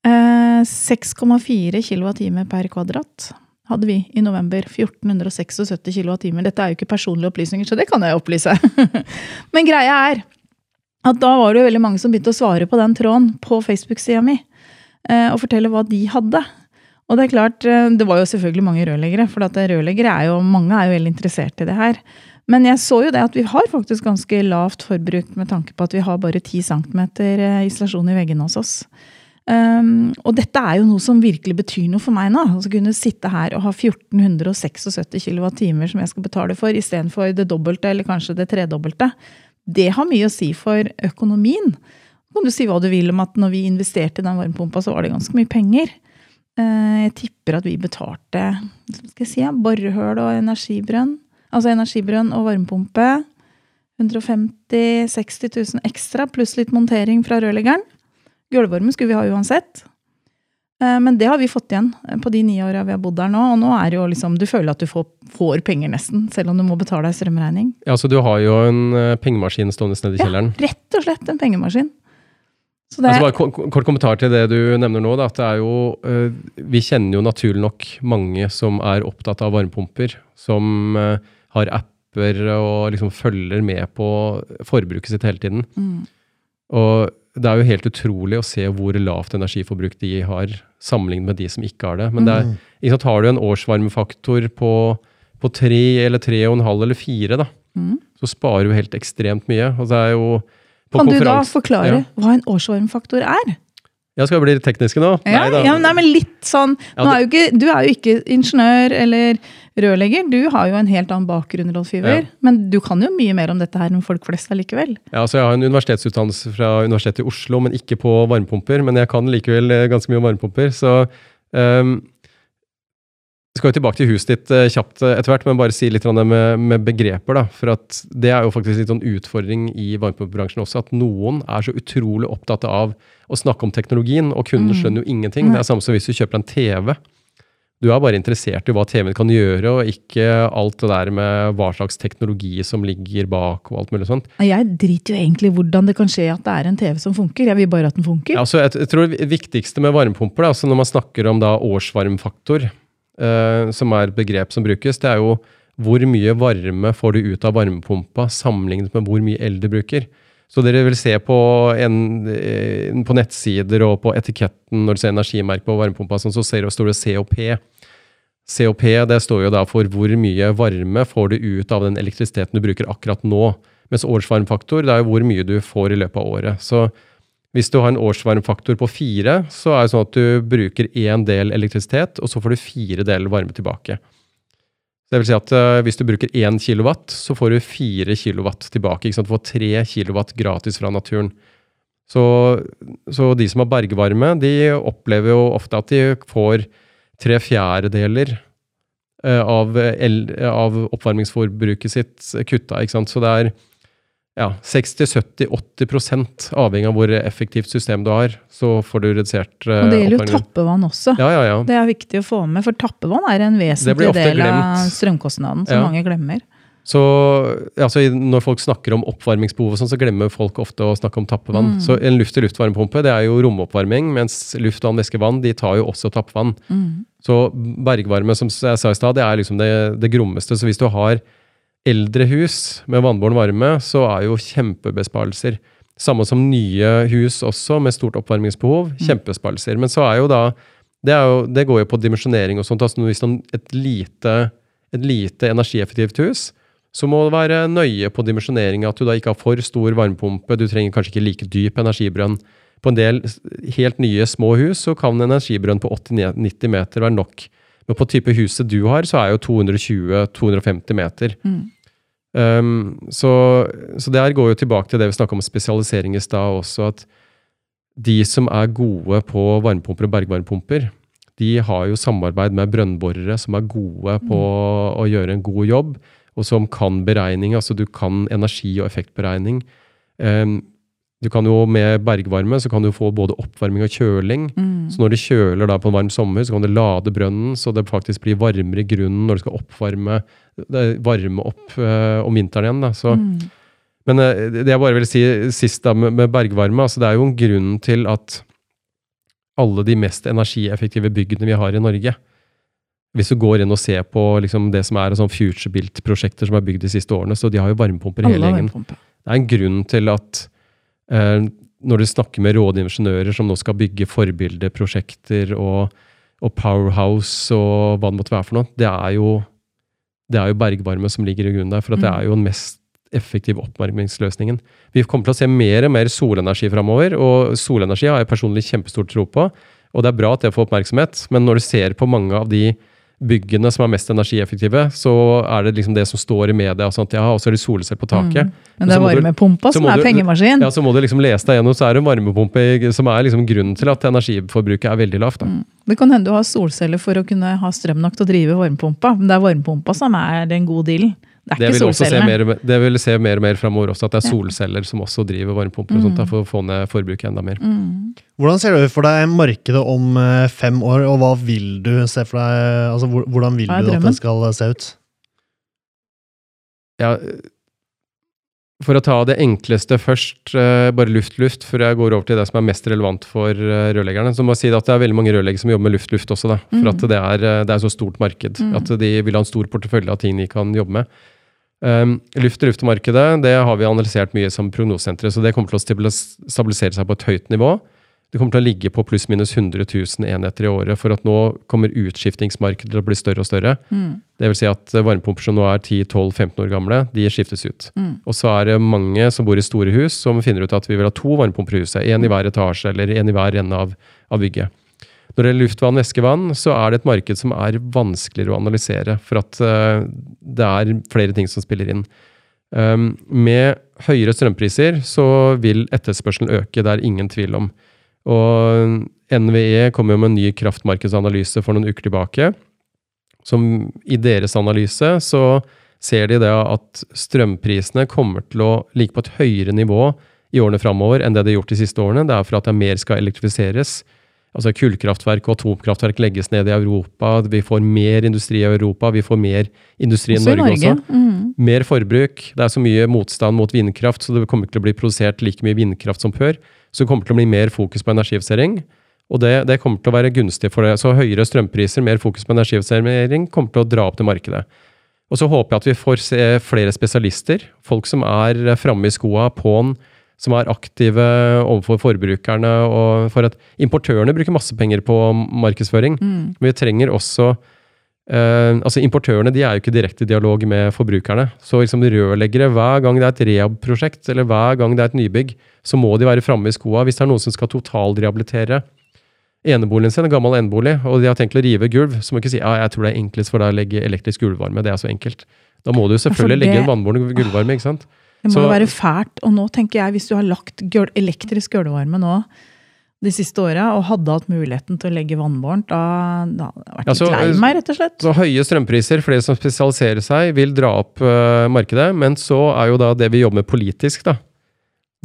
6,4 kWt per kvadrat hadde vi i november. 1476 kWt. Dette er jo ikke personlige opplysninger, så det kan jeg opplyse. Men greia er at da var det jo veldig mange som begynte å svare på den tråden på Facebook-sida mi. Eh, og fortelle hva de hadde. Og det er klart, eh, det var jo selvfølgelig mange rørleggere, for rørleggere er jo, mange er jo veldig interessert i det her. Men jeg så jo det at vi har faktisk ganske lavt forbruk med tanke på at vi har bare 10 cm eh, isolasjon i veggene hos oss. Um, og dette er jo noe som virkelig betyr noe for meg nå. Å kunne sitte her og ha 1476 kWt som jeg skal betale for, istedenfor det dobbelte eller kanskje det tredobbelte. Det har mye å si for økonomien. Kan du si hva du vil om at når vi investerte i den varmepumpa, så var det ganske mye penger. Uh, jeg tipper at vi betalte skal jeg si, borehull og energibrønn. Altså energibrønn og varmepumpe. 150 000-60 000 ekstra, pluss litt montering fra rørleggeren. Gulvvarme skulle vi ha uansett. Eh, men det har vi fått igjen eh, på de ni åra vi har bodd der nå. Og nå er det jo liksom, du føler at du får, får penger nesten, selv om du må betale ei strømregning. Ja, Så du har jo en uh, pengemaskin stående nede i kjelleren? Ja, rett og slett en pengemaskin. Så det... altså bare Kort kommentar til det du nevner nå. Da, at det er jo, vi kjenner jo naturlig nok mange som er opptatt av varmepumper. Som har apper og liksom følger med på forbruket sitt hele tiden. Mm. Og det er jo helt utrolig å se hvor lavt energiforbruk de har, sammenlignet med de som ikke har det. Men det er, mm. sant, har du en årsvarmefaktor på, på tre eller tre og en halv eller fire, da, mm. så sparer du helt ekstremt mye. Og det er jo kan du da forklare ja. hva en årsvarmefaktor er? Ja, Skal vi bli tekniske nå? Ja, nei, ja, nei, men litt sånn ja, er ikke, Du er jo ikke ingeniør eller rørlegger. Du har jo en helt annen bakgrunn, Rolf Iver. Men du kan jo mye mer om dette her enn folk flest allikevel. Ja, altså Jeg har en universitetsutdannelse fra Universitetet i Oslo, men ikke på varmepumper. Men jeg kan likevel eh, ganske mye om varmepumper. Så um, vi skal jo tilbake til huset ditt uh, kjapt uh, etter hvert, men bare si litt med, med, begreper. da, for at Det er jo faktisk litt sånn utfordring i varmepumpebransjen også, at noen er så utrolig opptatt av å snakke om teknologien, og kunden mm. skjønner jo ingenting. Det er samme som hvis du kjøper en TV. Du er bare interessert i hva TV-en kan gjøre, og ikke alt det der med hva slags teknologi som ligger bak. og alt mulig sånt. Jeg driter jo egentlig i hvordan det kan skje at det er en TV som funker. Jeg vil bare at den funker. Ja, altså, jeg, jeg, tror Det viktigste med varmepumper, da, altså når man snakker om da årsvarmfaktor, uh, som er et begrep som brukes, det er jo hvor mye varme får du ut av varmepumpa sammenlignet med hvor mye el du bruker. Så dere vil se på, en, eh, på nettsider og på etiketten når du ser energimerke på varmepumpa, sånn, så står det COP. COP det står jo da for hvor mye varme får du ut av den elektrisiteten du bruker akkurat nå. Mens årsvarmfaktor det er jo hvor mye du får i løpet av året. Så hvis du har en årsvarmfaktor på fire, så er det sånn at du bruker én del elektrisitet, og så får du fire deler varme tilbake. Det vil si at uh, Hvis du bruker én kilowatt, så får du fire kilowatt tilbake. Du får tre kilowatt gratis fra naturen. Så, så, de som har bergvarme, de opplever jo ofte at de får tre fjerdedeler uh, av, av oppvarmingsforbruket sitt kutta. Så det er ja, 60-70-80 avhengig av hvor effektivt system du har, så får du redusert uh, Og det gjelder jo tappevann også. Ja, ja, ja. Det er viktig å få med, for tappevann er en vesentlig del av strømkostnaden som mange glemmer. Så altså, Når folk snakker om oppvarmingsbehov, sånn, så glemmer folk ofte å snakke om tappevann. Mm. Så En luft-til-luft-varmepumpe det er jo romoppvarming, mens luft, vann, væske, vann de tar jo også tappevann. Mm. Så bergvarme, som jeg sa i stad, det er liksom det, det grommeste. Så hvis du har eldre hus med vannbåren varme, så er jo kjempebesparelser. Samme som nye hus også, med stort oppvarmingsbehov. Mm. Kjempesparelser. Men så er jo da Det, jo, det går jo på dimensjonering og sånt. altså Hvis et lite, et lite energieffektivt hus, så må du være nøye på dimensjoneringa, At du da ikke har for stor varmepumpe. Du trenger kanskje ikke like dyp energibrønn. På en del helt nye små hus så kan en energibrønn på 80-90 meter være nok. Men på type huset du har, så er jo 220-250 meter. Mm. Um, så, så det her går jo tilbake til det vi snakka om spesialisering i stad også, at de som er gode på varmepumper og bergvarmepumper, de har jo samarbeid med brønnborere som er gode på mm. å gjøre en god jobb, og som kan beregning. Altså du kan energi- og effektberegning. Um, du kan jo Med bergvarme så kan du få både oppvarming og kjøling. Mm. Så når du kjøler da på en varm sommer, så kan du lade brønnen så det faktisk blir varmere i grunnen når du skal oppvarme varme opp uh, om vinteren igjen. Da. Så, mm. Men uh, det jeg bare vil si sist da med, bergvarme, altså det er jo en grunn til at alle de mest energieffektive byggene vi har i Norge hvis du går inn og ser på liksom, det som er sånn FutureBuilt-prosjekter som er bygd de siste årene, så de har jo varmepumper hele gjengen. Det er en grunn til at Eh, når du snakker med rådingeniører som nå skal bygge forbildeprosjekter og, og, Powerhouse og hva det måtte være for noe, det er jo, det er jo bergvarme som ligger i grunnen der. For det er jo den mest effektive oppvarmingsløsningen. Vi kommer til å se mer og mer solenergi framover, og solenergi har jeg personlig kjempestor tro på. Og det er bra at det får oppmerksomhet, men når du ser på mange av de byggene som er mest energieffektive, så er det liksom det som står i media. Og sånt, ja, og så er det solceller på taket. Mm. Men det er varmepumpa som er pengemaskin. Ja, så må du liksom lese deg gjennom, så er det en varmepumpe som er liksom grunnen til at energiforbruket er veldig lavt. Mm. Det kan hende du har solceller for å kunne ha strøm nok til å drive varmepumpa, men det er varmepumpa som er den gode dealen. Det er det ikke solcellene. Mer, det vil se mer og mer framover også, at det er solceller som også driver varmepumper og sånt, mm. for å få ned forbruket enda mer. Mm. Hvordan ser du for deg markedet om eh, fem år, og hva vil du se for deg? Altså, hvordan vil du at det skal se ut? Ja, for å ta det enkleste først, uh, bare luft-luft, før jeg går over til det som er mest relevant for rørleggerne, så må jeg si at det er veldig mange rørleggere som jobber med luft-luft også. Da, for mm. at det er, det er så stort marked. Mm. At de vil ha en stor portefølje av ting de kan jobbe med. Um, Luft-til-luft-markedet det har vi analysert mye som prognosesenteret, så det kommer til å stabilisere seg på et høyt nivå. Det kommer til å ligge på pluss-minus 100 000 enheter i året, for at nå kommer utskiftingsmarkedet til å bli større og større. Mm. Det vil si at varmepumper som nå er 10-12-15 år gamle, de skiftes ut. Mm. Og så er det mange som bor i store hus, som finner ut at vi vil ha to varmepumper i huset. Én i hver etasje, eller én i hver ende av, av bygget. Når det gjelder luftvann, væskevann, så er det et marked som er vanskeligere å analysere. For at uh, det er flere ting som spiller inn. Um, med høyere strømpriser så vil etterspørselen øke, det er ingen tvil om. Og NVE kom jo med en ny kraftmarkedsanalyse for noen uker tilbake. Som i deres analyse så ser de det at strømprisene kommer til å ligge på et høyere nivå i årene framover enn det de har gjort de siste årene. Det er for at det mer skal elektrifiseres altså Kullkraftverk og atomkraftverk legges ned i Europa. Vi får mer industri i Europa. Vi får mer industri i Norge, Norge, også. Mm. Mer forbruk. Det er så mye motstand mot vindkraft, så det kommer ikke til å bli produsert like mye vindkraft som før. Så det kommer til å bli mer fokus på energieffisering. Og det, det, kommer til å være gunstig for det. Så høyere strømpriser, mer fokus på energieffisering, kommer til å dra opp det markedet. Og så håper jeg at vi får se flere spesialister. Folk som er framme i skoa, på'n som er aktive overfor forbrukerne. og for at Importørene bruker masse penger på markedsføring. Mm. Men vi trenger også eh, altså Importørene de er jo ikke direkte i dialog med forbrukerne. Så liksom rørleggere, hver gang det er et rehab-prosjekt eller hver gang det er et nybygg, så må de være framme i skoa. Hvis det er noen som skal totalrehabilitere eneboligen sin, en gammel enebolig, og de har tenkt å rive gulv, så må du ikke si ja, jeg tror det er enklest for deg å legge elektrisk gulvvarme. Det er så enkelt. Da må du selvfølgelig det... legge en vannbåren gulvvarme. ikke sant? Det må jo være fælt. Og nå tenker jeg, hvis du har lagt elektrisk gulvvarme nå, de siste åra og hadde hatt muligheten til å legge vannbårent, da, da hadde jeg vært Ja, så- litt lei meg, rett og slett. Så høye strømpriser, for de som spesialiserer seg, vil dra opp uh, markedet. Men så er jo da det vi jobber med politisk, da.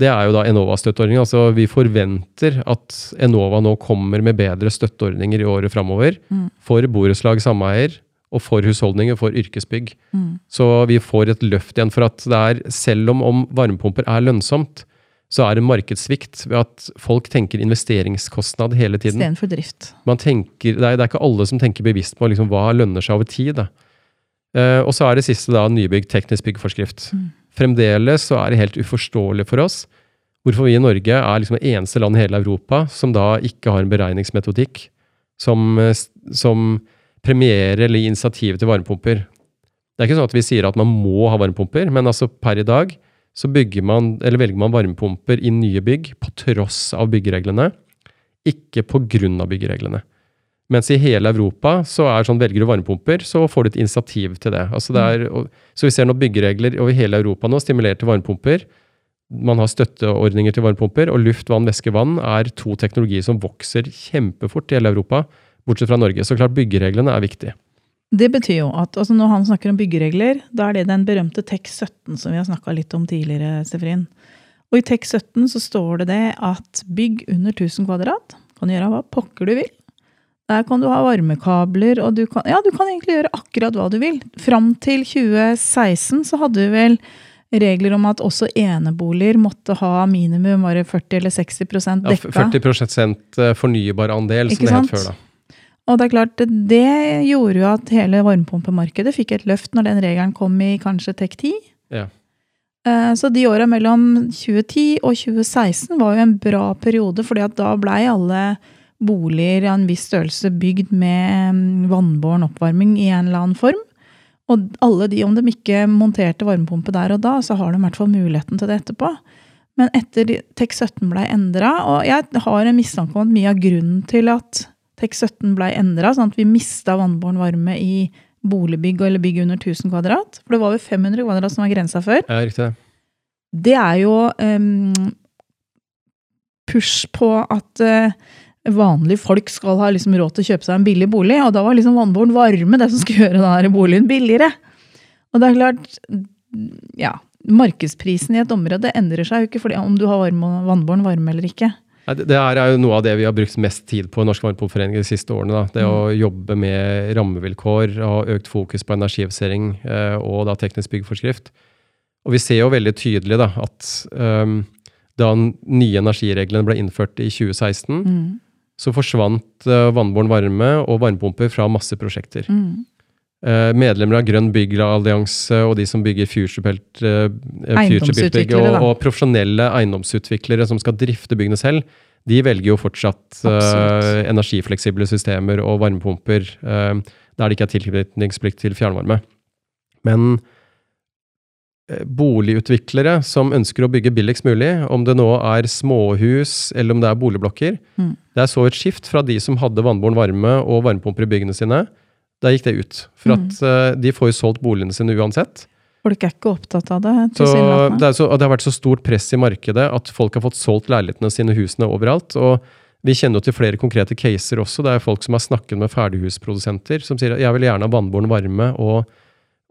Det er jo da Enova-støtteordninga. Altså vi forventer at Enova nå kommer med bedre støtteordninger i året framover. Mm. For borettslag, sameier, og for husholdninger, for yrkesbygg. Mm. Så vi får et løft igjen. For at det er, selv om, om varmepumper er lønnsomt, så er det markedssvikt ved at folk tenker investeringskostnad hele tiden. Istedenfor drift. Man tenker, det, er, det er ikke alle som tenker bevisst på liksom, hva lønner seg over tid. Eh, og så er det siste da nybygg teknisk byggeforskrift. Mm. Fremdeles så er det helt uforståelig for oss hvorfor vi i Norge er liksom det eneste land i hele Europa som da ikke har en beregningsmetodikk som, eh, som premierer eller gir initiativ til varmepumper. Det er ikke sånn at vi sier at man må ha varmepumper, men altså per i dag så bygger man, eller velger man varmepumper i nye bygg på tross av byggereglene, ikke på grunn av byggereglene. Mens i hele Europa så er sånn, velger du varmepumper, så får du et initiativ til det. Altså det er, så vi ser nå byggeregler over hele Europa nå stimulerer til varmepumper. Man har støtteordninger til varmepumper, og luft, vann, væske, vann er to teknologier som vokser kjempefort i hele Europa, bortsett fra Norge. Så klart byggereglene er viktige. Det betyr jo at altså når han snakker om byggeregler, da er det den berømte TEK 17 som vi har snakka litt om tidligere, Severin. Og i TEK 17 så står det det at bygg under 1000 kvadrat kan gjøre hva pokker du vil. Der kan du ha varmekabler, og du kan, ja, du kan egentlig gjøre akkurat hva du vil. Fram til 2016 så hadde vi vel regler om at også eneboliger måtte ha minimum var det 40 eller 60 Ja, dekka. 40% fornybar andel, som det het før. da. Og det er klart, det gjorde jo at hele varmepumpemarkedet fikk et løft når den regelen kom i kanskje TEK 10. Ja. Eh, Så de åra mellom 2010 og 2016 var jo en bra periode, fordi at da blei alle boliger av en viss størrelse bygd med mm, vannbåren oppvarming i en eller annen form. Og alle de, om de ikke monterte varmepumpe der og da, så har de i hvert fall muligheten til det etterpå. Men etter TEK 17 blei endra, og jeg har en mistanke om at mye av grunnen til at TEK 17 blei endra, sånn at vi mista vannbåren varme i boligbygg eller bygg under 1000 kvadrat, for det var jo 500 kvadrat som var grensa før, Ja, riktig. det. det er jo um, push på at uh, vanlige folk skal ha liksom råd til å kjøpe seg en billig bolig, og da var liksom vannbåren varme det som skulle gjøre denne boligen billigere. Og det er klart, ja, markedsprisen i et område endrer seg jo ikke fordi om du har varme, vannbåren varme eller ikke. Det, her er jo noe av det vi har brukt mest tid på i Norsk Varmepumpeforening de siste årene. Da. Det å jobbe med rammevilkår, ha økt fokus på energieffisering eh, og da teknisk byggeforskrift. Og vi ser jo veldig tydelig da, at um, da nye energireglene ble innført i 2016, Mm. så forsvant uh, vannbåren varme og varmepumper fra masse prosjekter. Mm. Eh, medlemmer av Grønn byggallianse og de som bygger Futurebelt, uh, Eiendomsutviklere, og, og profesjonelle eiendomsutviklere som skal drifte byggene selv, de velger jo fortsatt uh, energifleksible systemer og varmepumper uh, der det ikke er tilknytningsplikt til fjernvarme. Men eh, boligutviklere som ønsker å bygge billigst mulig, om det nå er småhus eller om det er boligblokker, Mm. det er så et skift fra de som hadde vannbåren varme og varmepumper i byggene sine. Da gikk det ut. For Mm. at eh, de får jo solgt boligene sine uansett. Folk er ikke opptatt av det. Så det, er så, det har vært så stort press i markedet at folk har fått solgt leilighetene sine, husene overalt. Og vi kjenner jo til flere konkrete caser også. Det er folk som har snakket med ferdighusprodusenter som sier at jeg vil gjerne ha vannbåren varme og,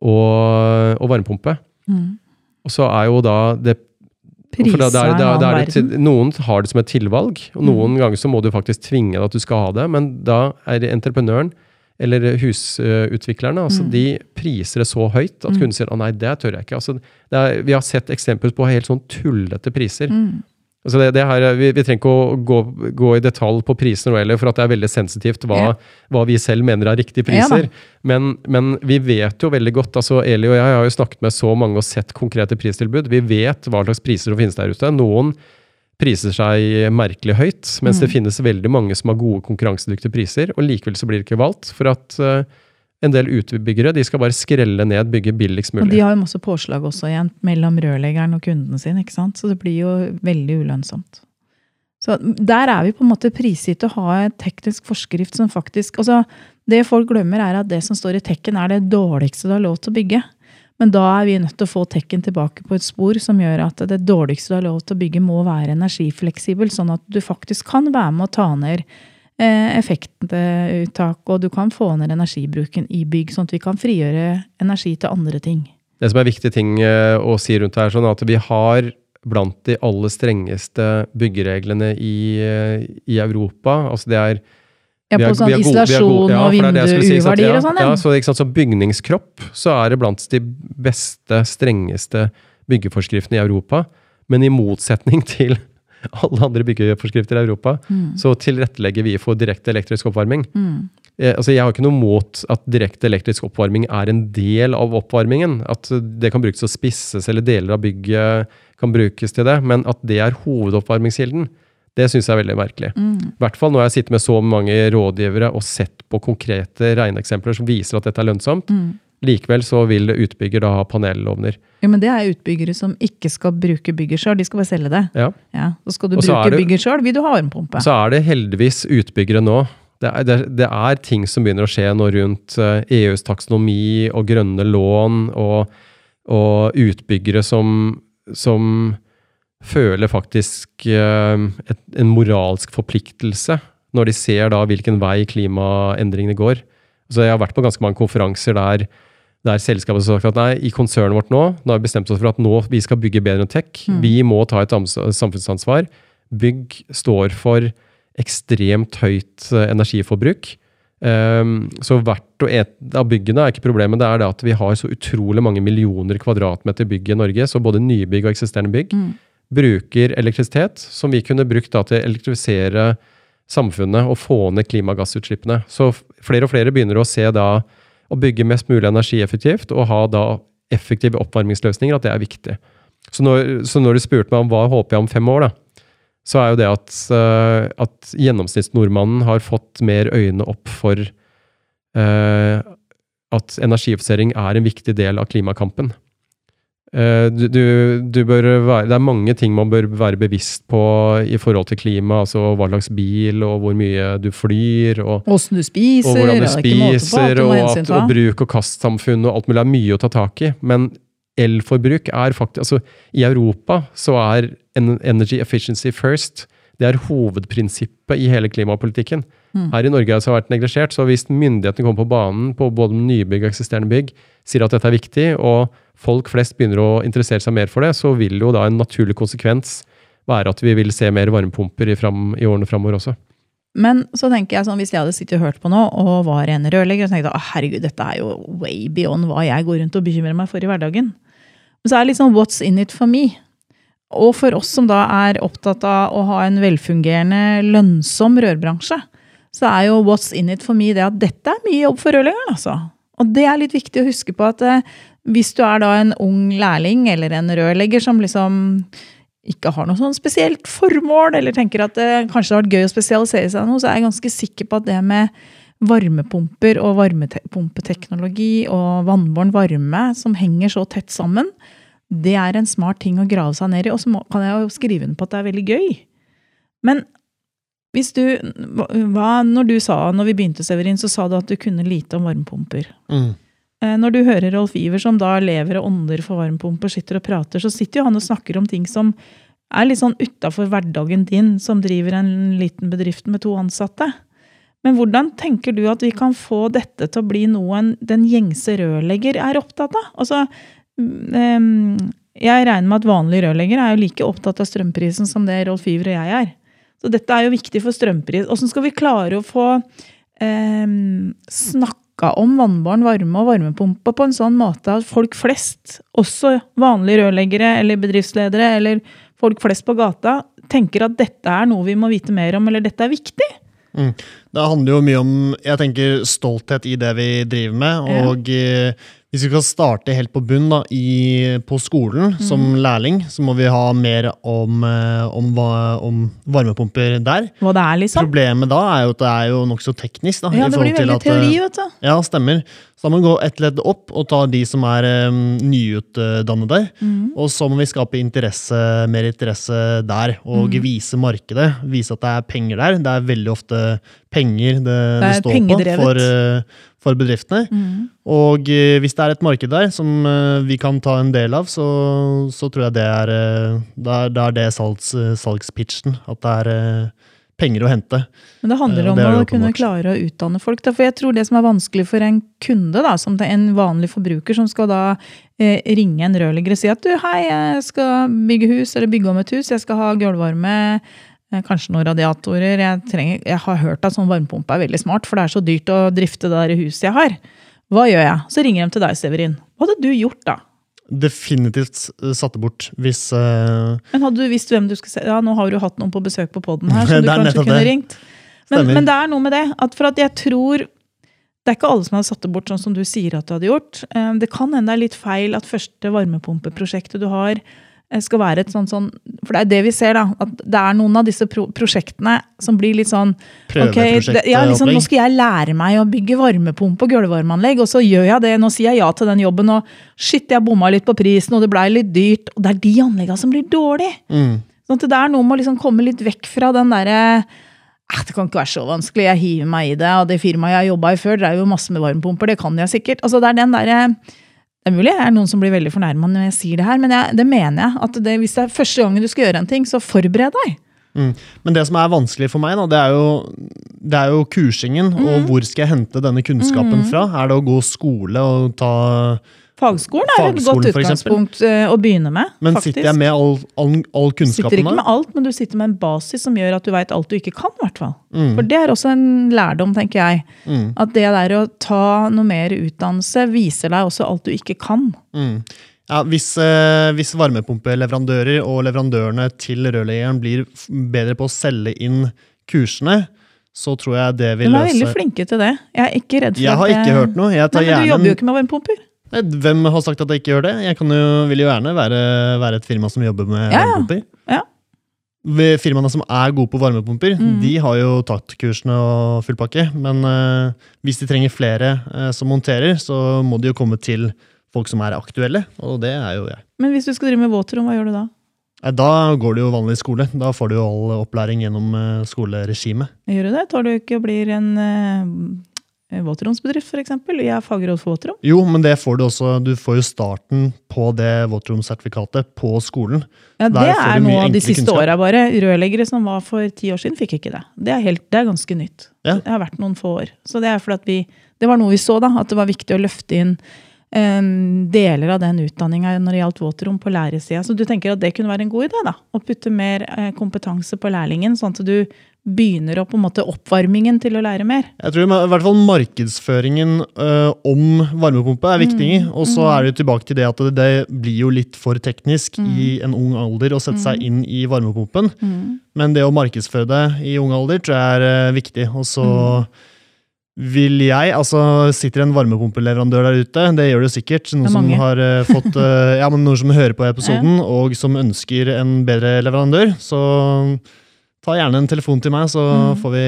og, og varmepumpe. Mm. Og så er jo da det Prisa er- en er til, verden. Noen har det som et tilvalg, og noen ganger så må du faktisk tvinge deg at du skal ha det. Men da er det entreprenøren eller husutviklerne altså Mm. de priser det så høyt at Mm. kunden sier å nei, det tør jeg ikke. Altså, er, vi har sett eksempler på helt sånn tullete priser. Mm. Altså det, det her, vi, vi trenger ikke å gå, gå i detalj på priser nå for at det er veldig sensitivt hva, Ja. hva vi selv mener er riktige Ja priser. men, men vi vet jo veldig godt, altså Eli og jeg har jo snakket med så mange og sett konkrete pristilbud. Vi vet hva slags priser som finnes der ute. Noen priser seg merkelig høyt, mens det Mm. finnes veldig mange som har gode konkurransedyktige priser, og likevel så blir det ikke valgt. For at uh, en del utbyggere de skal bare skrelle ned, bygge billigst mulig. Og de har jo masse påslag også igjen mellom rørleggeren og kunden sin, ikke sant? så det blir jo veldig ulønnsomt. Så der er vi på en måte prisgitt å ha en teknisk forskrift som faktisk altså Det folk glemmer, er at det som står i tekken, er det dårligste du har lov til å bygge. Men da er vi nødt til å få tekken tilbake på et spor som gjør at det dårligste du har lov til å bygge, må være energifleksibel, sånn at du faktisk kan være med å ta ned eh, effektuttak, og du kan få ned energibruken i bygg, sånn at vi kan frigjøre energi til andre ting. Det som er viktige ting eh, å si rundt det her, sånn at vi har blant de aller strengeste byggereglene i, eh, i Europa. Altså det er Ja, på sånn isolasjon og er vindu-U-verdier og sånn. Ja. så ikke sant, som bygningskropp så er det blant de beste, strengeste byggeforskriftene i Europa. Men i motsetning til alle andre byggeforskrifter i Europa, Mm. så tilrettelegger vi for direkte elektrisk oppvarming. Mm. Eh, altså jeg har ikke noe mot at direkte elektrisk oppvarming er en del av oppvarmingen. At det kan brukes til å spisses, eller deler av bygget kan brukes til det. Men at det er hovedoppvarmingskilden, det syns jeg er veldig merkelig. Mm. I hvert fall når jeg sitter med så mange rådgivere og sett på konkrete regneeksempler som viser at dette er lønnsomt. Mm. Likevel så vil utbygger da ha panelovner. Jo, men det er utbyggere som ikke skal bruke bygget sjøl, de skal bare selge det. Ja. Ja, Så skal du Og så er bruke det- bygget sjøl, vil du ha varmepumpe. Så er det heldigvis utbyggere nå. Det er, det, det er ting som begynner å skje nå rundt eh, EUs taksonomi og grønne lån, og, og utbyggere som, som føler faktisk eh, et, en moralsk forpliktelse når de ser da hvilken vei klimaendringene går. Så jeg har vært på ganske mange konferanser der, der selskapet har sagt at nei, i konsernet vårt nå, nå har vi bestemt oss for at nå vi skal bygge bedre enn tech. Mm. Vi må ta et samfunnsansvar. Bygg står for ekstremt høyt eh, energiforbruk. Um, så hvert og et av byggene er ikke problemet, det er det at vi har så utrolig mange millioner kvadratmeter bygg i Norge, så både nybygg og eksisterende bygg Mm. Bruker elektrisitet som vi kunne brukt da til å elektrifisere samfunnet og få ned klimagassutslippene. Så flere og flere begynner å se da å bygge mest mulig energieffektivt og ha da effektive oppvarmingsløsninger, at det er viktig. Så når, så når du spurte meg om hva håper jeg om fem år, da, så er jo det at, eh, at gjennomsnittsnordmannen har fått mer øyne opp for uh, at energieffisering er en viktig del av klimakampen. Eh, du, du, du være, det er mange ting man bør være bevisst på i forhold til klima, altså hva slags bil og hvor mye du flyr. og Åssen du spiser, og hvordan du det er måte på, spiser, og, at, og bruk- og kastsamfunn og alt mulig er mye å ta tak i. Men elforbruk er faktisk altså I Europa så er energy efficiency first. Det er hovedprinsippet i hele klimapolitikken. Mm. Her i Norge har det vært neglisjert, så hvis myndighetene kommer på banen på både nybygg og eksisterende bygg, sier at dette er viktig, og folk flest begynner å interessere seg mer for det, så vil jo da en naturlig konsekvens være at vi vil se mer varmepumper i, fram, i årene framover også. Men så tenker jeg sånn, hvis jeg hadde sittet og hørt på nå, og var en rørlegger, så tenkte jeg at herregud, dette er jo way beyond hva jeg går rundt og bekymrer meg for i hverdagen. Men så er det liksom what's in it for me? Og for oss som da er opptatt av å ha en velfungerende, lønnsom rørbransje, så er jo what's in it for me det at dette er mye jobb for rørleggeren, altså. Og det er litt viktig å huske på at eh, hvis du er da en ung lærling eller en rørlegger som liksom ikke har noe sånn spesielt formål, eller tenker at det kanskje har vært gøy å spesialisere seg noe, så er jeg ganske sikker på at det med varmepumper og varmepumpeteknologi og vannbåren varme som henger så tett sammen, det er en smart ting å grave seg ned i. Og så kan jeg jo skrive under på at det er veldig gøy. Men hvis du, hva, når du sa, når vi begynte, Severin, så sa du at du kunne lite om varmepumper. Mm. Eh, Når du hører Rolf Iver, som da lever og ånder for varmepumper, sitter og prater, så sitter jo han og snakker om ting som er litt sånn utafor hverdagen din, som driver en liten bedrift med to ansatte. Men hvordan tenker du at vi kan få dette til å bli noe en- den gjengse rørlegger er opptatt av? Altså, mm, jeg regner med at vanlige rørleggere er jo like opptatt av strømprisen som det Rolf Iver og jeg er. Så dette er jo viktig for strømpris. Åssen skal vi klare å få eh, snakka om vannbåren varme og varmepumpa på en sånn måte at folk flest, også vanlige rørleggere eller bedriftsledere eller folk flest på gata, tenker at dette er noe vi må vite mer om, eller dette er viktig? Det handler jo mye om jeg tenker, stolthet i det vi driver med. Og eh, hvis vi skal starte helt på bunn da, i, på skolen som Mm. lærling, så må vi ha mer om, eh, om, om varmepumper der. Hva det er, liksom? Problemet da er jo at det er jo nokså teknisk. Da, Ja, det blir veldig at, eh, teori, vet du. Ja, stemmer. Så da må vi gå ett ledd opp og ta de som er um, nyutdannede. Mm. Og så må vi skape interesse, mer interesse der, og Mm. vise markedet. Vise at det er penger der. Det er veldig ofte penger det, det, det står på for, uh, for bedriftene. Mm. Og eh, hvis det er et marked der som eh, vi kan ta en del av, så, så tror jeg det er, det er, det, er det salgs, eh, salgspitchen. At det er eh, penger å hente. Men det handler om det å kunne klare å utdanne folk. Da. For jeg tror det som er vanskelig for en kunde, da, som en vanlig forbruker, som skal da eh, ringe en rørlegger og si at du, hei, jeg skal bygge hus, eller bygge om et hus, jeg skal ha gulvvarme, eh, kanskje noen radiatorer. Jeg, trenger, jeg har hørt at sånn varmepumpe er veldig smart, for det er så dyrt å drifte det der huset jeg har. Hva gjør jeg? Så ringer de til deg, Severin. Hva hadde du gjort da? Definitivt eh, satte bort hvis uh... Men hadde du visst hvem du skulle se? Ja, nå har du hatt noen på besøk på poden her, som du kanskje kunne det. ringt. Men, men det er noe med det. At for at jeg tror Det er ikke alle som hadde satt det bort sånn som du sier at du hadde gjort. Eh, Det kan hende det er litt feil at første varmepumpeprosjektet du har, eh, skal være et sånt sånn For det er det vi ser, da. At det er noen av disse pro prosjektene som blir litt sånn ok, det, ja, liksom, Nå skal jeg lære meg å bygge varmepumpe og gulvvarmeanlegg, og så gjør jeg det. Nå sier jeg ja til den jobben, og shit, jeg bomma litt på prisen, og det blei litt dyrt. Og det er de anleggene som blir dårlige. Mm. Sånn det er noe med å liksom komme litt vekk fra den derre eh, det kan ikke være så vanskelig, jeg hiver meg i det. Og det firmaet jeg jobba i før, er jo masse med varmepumper, det kan jeg sikkert. Altså Det er den derre Det er mulig det er noen som blir veldig fornærma når jeg sier det her, men jeg, det mener jeg. At det, hvis det er første gangen du skal gjøre en ting, så forbered deg. Mm. Men det som er vanskelig for meg, da, det er jo, det er jo kursingen. Mm. Og hvor skal jeg hente denne kunnskapen fra? Er det å gå skole og ta Fagskolen er et Fagskolen, godt utgangspunkt eh, å begynne med. Men faktisk. sitter jeg med all, all, all Sitter ikke med alt, men du sitter med en basis som gjør at du veit alt du ikke kan. hvert. Mm. For det er også en lærdom, tenker jeg. Mm. At det der å ta noe mer utdannelse viser deg også alt du ikke kan. Mm. Ja, hvis, eh, hvis varmepumpeleverandører og leverandørene til rørleggeren blir bedre på å selge inn kursene, så tror jeg det vil De Du er veldig flinke til det. Jeg er ikke redd for Jeg at har det- ikke hørt noe. Jeg tar Nei, men Du jobber jo ikke med varmepumper. Hvem har sagt at jeg ikke gjør det? Jeg kan jo, vil jo gjerne være, være et firma som jobber med Ja, varmepumper. Ja. Firmaene som er gode på varmepumper, Mm. de har jo tatt kursene og full pakke. Men uh, hvis de trenger flere uh, som monterer, så må de jo komme til folk som er aktuelle, og det er jo jeg. Men hvis du skal drive med våtrom, hva gjør du da? Da går det jo vanlig skole. Da får du jo all opplæring gjennom eh, skoleregimet. Gjør du det? Tar du ikke og blir en uh, våtromsbedrift, f.eks.? Jeg er fagråd for våtrom. Jo, men det får du også. Du får jo starten på det våtromsertifikatet på skolen. Ja, Det er noe av de siste åra bare. Rørleggere som var for ti år siden, fikk ikke det. Det er, helt, det er ganske nytt. Ja. Det har vært noen få år. Så det er fordi at vi Det var noe vi så, da. At det var viktig å løfte inn eh, deler av den utdanninga når det gjaldt våtrom på lærersida. Så du tenker at det kunne være en god idé? da, Å putte mer eh, kompetanse på lærlingen, sånn at du begynner å på en måte oppvarmingen til å lære mer. Jeg tror i hvert fall markedsføringen uh, om varmepumpe er viktig. Mm, Og så er det jo tilbake til det at det, det blir jo litt for teknisk Mm. i en ung alder å sette seg inn i varmepumpen. Men det å markedsføre det i ung alder tror jeg er uh, viktig. Og så Mm. vil jeg, altså sitter en varmepumpeleverandør der ute, det gjør det sikkert. Noen som har uh, fått Ja, men noen som hører på episoden, og som ønsker en bedre leverandør. Så ta gjerne en telefon til meg, så Mm. får vi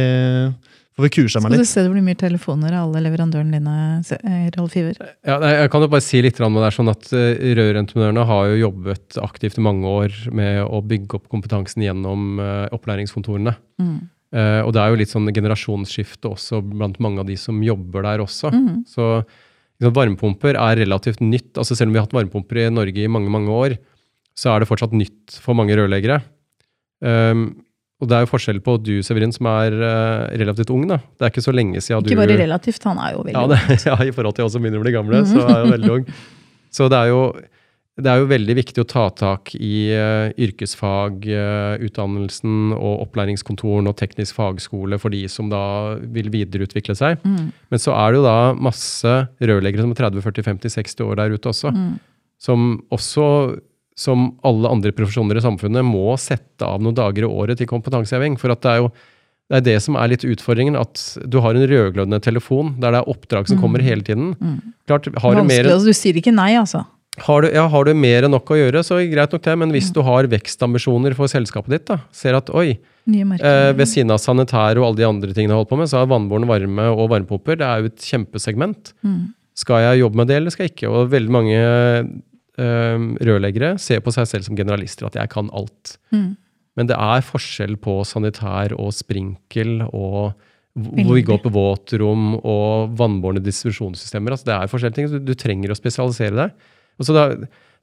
får vi kursa meg Skal du se det blir mye telefoner av alle leverandørene dine, eh, Rolf Iver? Ja, nei, jeg kan jo bare si litt om det er sånn at uh, Rørentreprenørene har jo jobbet aktivt i mange år med å bygge opp kompetansen gjennom eh, opplæringskontorene. Mm. Eh, og det er jo litt sånn generasjonsskifte også blant mange av de som jobber der også. Mm. Så liksom, varmepumper er relativt nytt. altså Selv om vi har hatt varmepumper i Norge i mange mange år, så er det fortsatt nytt for mange rørleggere. Um, og det er jo forskjell på du, Severin, som er eh, relativt ung. da. Det er ikke så lenge siden du Ikke bare relativt, han er jo veldig ja, det, ja, i forhold til oss som begynner å bli gamle, så er jeg veldig ung. Så det er jo, det er jo veldig viktig å ta tak i uh, yrkesfagutdannelsen og opplæringskontoren og teknisk fagskole for de som da vil videreutvikle seg. Mm. Men så er det jo da masse rørleggere som er 30-40-50-60 år der ute også, Mm. som også som alle andre profesjoner i samfunnet må sette av noen dager i året til kompetanseheving. For det er jo det er det som er litt utfordringen, at du har en rødglødende telefon der det er oppdrag som kommer hele tiden. Klart, har du, mer, Vanskelig, altså, du sier ikke nei, altså. har, du, ja, har du mer enn nok å gjøre, så greit nok det. Men hvis du har vekstambisjoner for selskapet ditt, da, ser at oi, eh, ved siden av sanitær og alle de andre tingene jeg holdt på med, så er vannbåren varme og varmepumper det er jo et kjempesegment. Mm. Skal jeg jobbe med det, eller skal jeg ikke? Og veldig mange rørleggere ser på seg selv som generalister, at jeg kan alt. Mm. Men det er forskjell på sanitær og sprinkel og hvor vi går på våtrom og vannbårne distribusjonssystemer. Altså det er forskjellige ting. Du, du trenger å spesialisere deg. Og så da,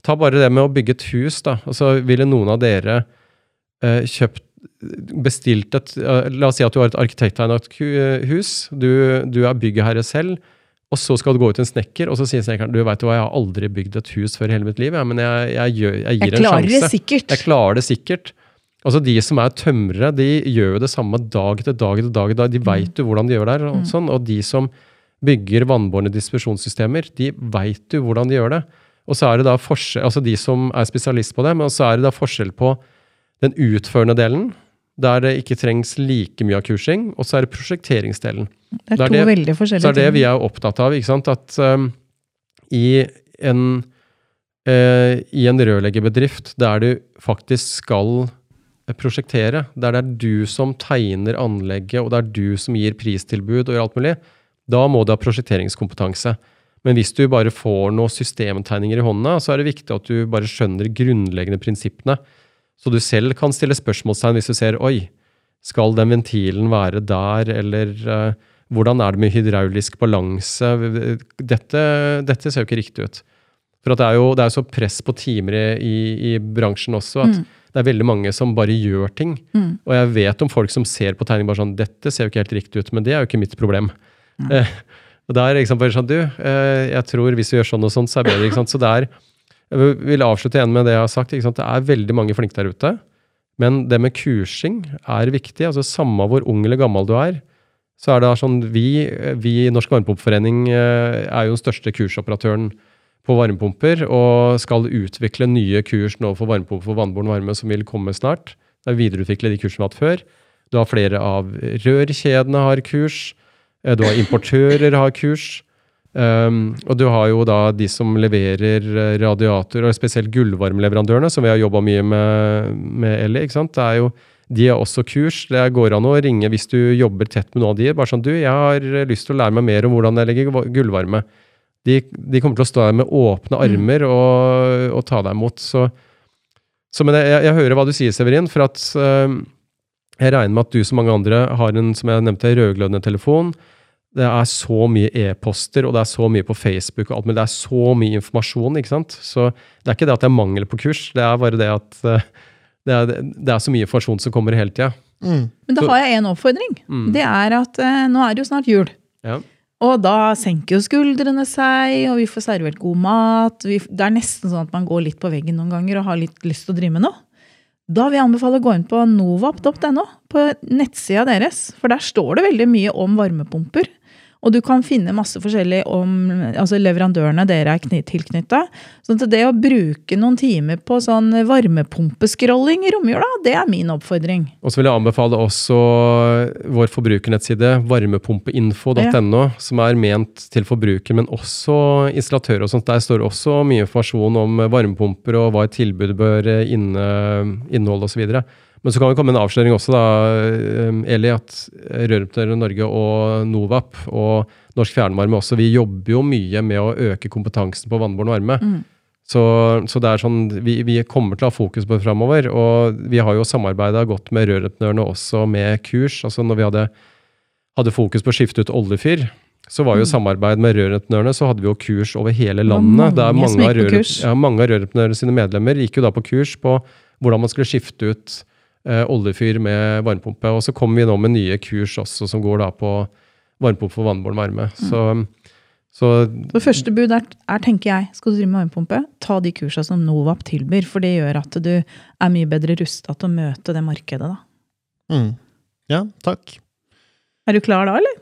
ta bare det med å bygge et hus. da. Og så ville noen av dere eh, kjøpt bestilt et eh, La oss si at du har et arkitekttegnet hus. Du, du er byggherre selv. Og så skal du gå ut til en snekker, og så sier snekkeren du vet hva, jeg har aldri bygd et hus før i hele mitt liv, ja, men jeg, jeg, gjør, jeg gir Jeg en klarer sjanse. det sikkert. Jeg klarer det sikkert. Altså De som er tømrere, de gjør jo det samme dag etter dag etter dag. dag. De veit jo hvordan de gjør det. her, Og, sånn, og de som bygger vannbårne distribusjonssystemer, de veit jo hvordan de gjør det. Og så er det da forskjell, altså de som er spesialist på det, men så er det da forskjell på den utførende delen, der det ikke trengs like mye av kursing, og så er det prosjekteringsdelen. Det er det to det- veldig forskjellige ting. Så er det vi er opptatt av. ikke sant? At um, i en uh, i en rørleggerbedrift der du faktisk skal eh, prosjektere, der det er du som tegner anlegget, og det er du som gir pristilbud og gjør alt mulig, da må du ha prosjekteringskompetanse. Men hvis du bare får noen systemtegninger i hånda, så er det viktig at du bare skjønner grunnleggende prinsippene. Så du selv kan stille spørsmålstegn hvis du ser oi, skal den ventilen være der, eller uh, hvordan er det med hydraulisk balanse? Dette, dette ser jo ikke riktig ut. For at det er jo det er så press på timer i, i, bransjen også, at det er veldig mange som bare gjør ting. Mm. Og jeg vet om folk som ser på tegning bare sånn Dette ser jo ikke helt riktig ut, men det er jo ikke mitt problem. Eh, og da er det liksom bare sånn Du, eh, jeg tror hvis vi gjør sånn og sånn, så er det bedre. ikke sant? Så det er Jeg vil avslutte igjen med det jeg har sagt. Det er veldig mange flinke der ute. Men det med kursing er viktig. altså Samme hvor ung eller gammel du er, så er det sånn Vi, vi i Norsk Varmepumpeforening eh, er jo den største kursoperatøren på varmepumper og skal utvikle nye kurs nå for varmepumper for vannbåren varme som vil komme snart. Det er videreutvikle de kursene vi har hatt før. Du har flere av rørkjedene har kurs. eh, Du har importører har kurs. Um, og du har jo da de som leverer eh, radiator, og spesielt gullvarmeleverandørene, som vi har jobba mye med, med Ellie. ikke sant? Det er jo, de har også kurs. Det går an å ringe hvis du jobber tett med noen av de. Bare sånn, du, jeg har lyst til å lære meg mer om hvordan jeg legger gullvarme. De, de kommer til å stå der med åpne armer og, og ta deg imot. Så, så men jeg, jeg hører hva du sier, Severin. For at eh, jeg regner med at du som mange andre har en som jeg nevnte, rødglødende telefon. Det er så mye e-poster, og det er så mye på Facebook, og alt, men det er så mye informasjon. ikke sant? Så det er ikke det at det er mangel på kurs, det er bare det at eh, det er, det er så mye informasjon som kommer hele tida. Mm. Men da har jeg en oppfordring. Mm. Det er at eh, nå er det jo snart jul. Ja. Og da senker jo skuldrene seg, og vi får servert god mat. Vi, det er nesten sånn at man går litt på veggen noen ganger og har litt lyst til å drive med noe. Da vil jeg anbefale å gå inn på novap.no, på nettsida deres. For der står det veldig mye om varmepumper. Og du kan finne masse forskjellig om altså leverandørene dere er tilknytta. Så det å bruke noen timer på sånn varmepumpescrolling i romjula, det er min oppfordring. Og så vil jeg anbefale også vår forbrukernettside, varmepumpeinfo.no, som er ment til forbruker, men også installatører og sånt. Der står også mye informasjon om varmepumper og hva et tilbud bør inne, inneholde osv. Men så kan det komme en avsløring også, da, eh, Eli, at Røroperatører Norge og Novap og Norsk Fjernvarme også, vi jobber jo mye med å øke kompetansen på vannbåren varme. Så, så det er sånn, vi, vi kommer til å ha fokus på det framover. Og vi har jo samarbeida godt med rørentreprenørene også med kurs. altså Når vi hadde, hadde fokus på å skifte ut oljefyr, så var jo samarbeid med rørentreprenørene, så hadde vi jo kurs over hele landet. Det er mange mange, av kurs. ja, mange av sine medlemmer gikk jo da på kurs på hvordan man skulle skifte ut oljefyr med varmepumpe. Og så kommer vi nå med nye kurs også, som går da på varmepumpe for vannbåren varme. Så, så Så første bud er, er, tenker jeg, skal du drive med varmepumpe, ta de kursene som Novap tilbyr. For det gjør at du er mye bedre rusta til å møte det markedet. da. Mm. Ja, takk. Er du klar da, eller?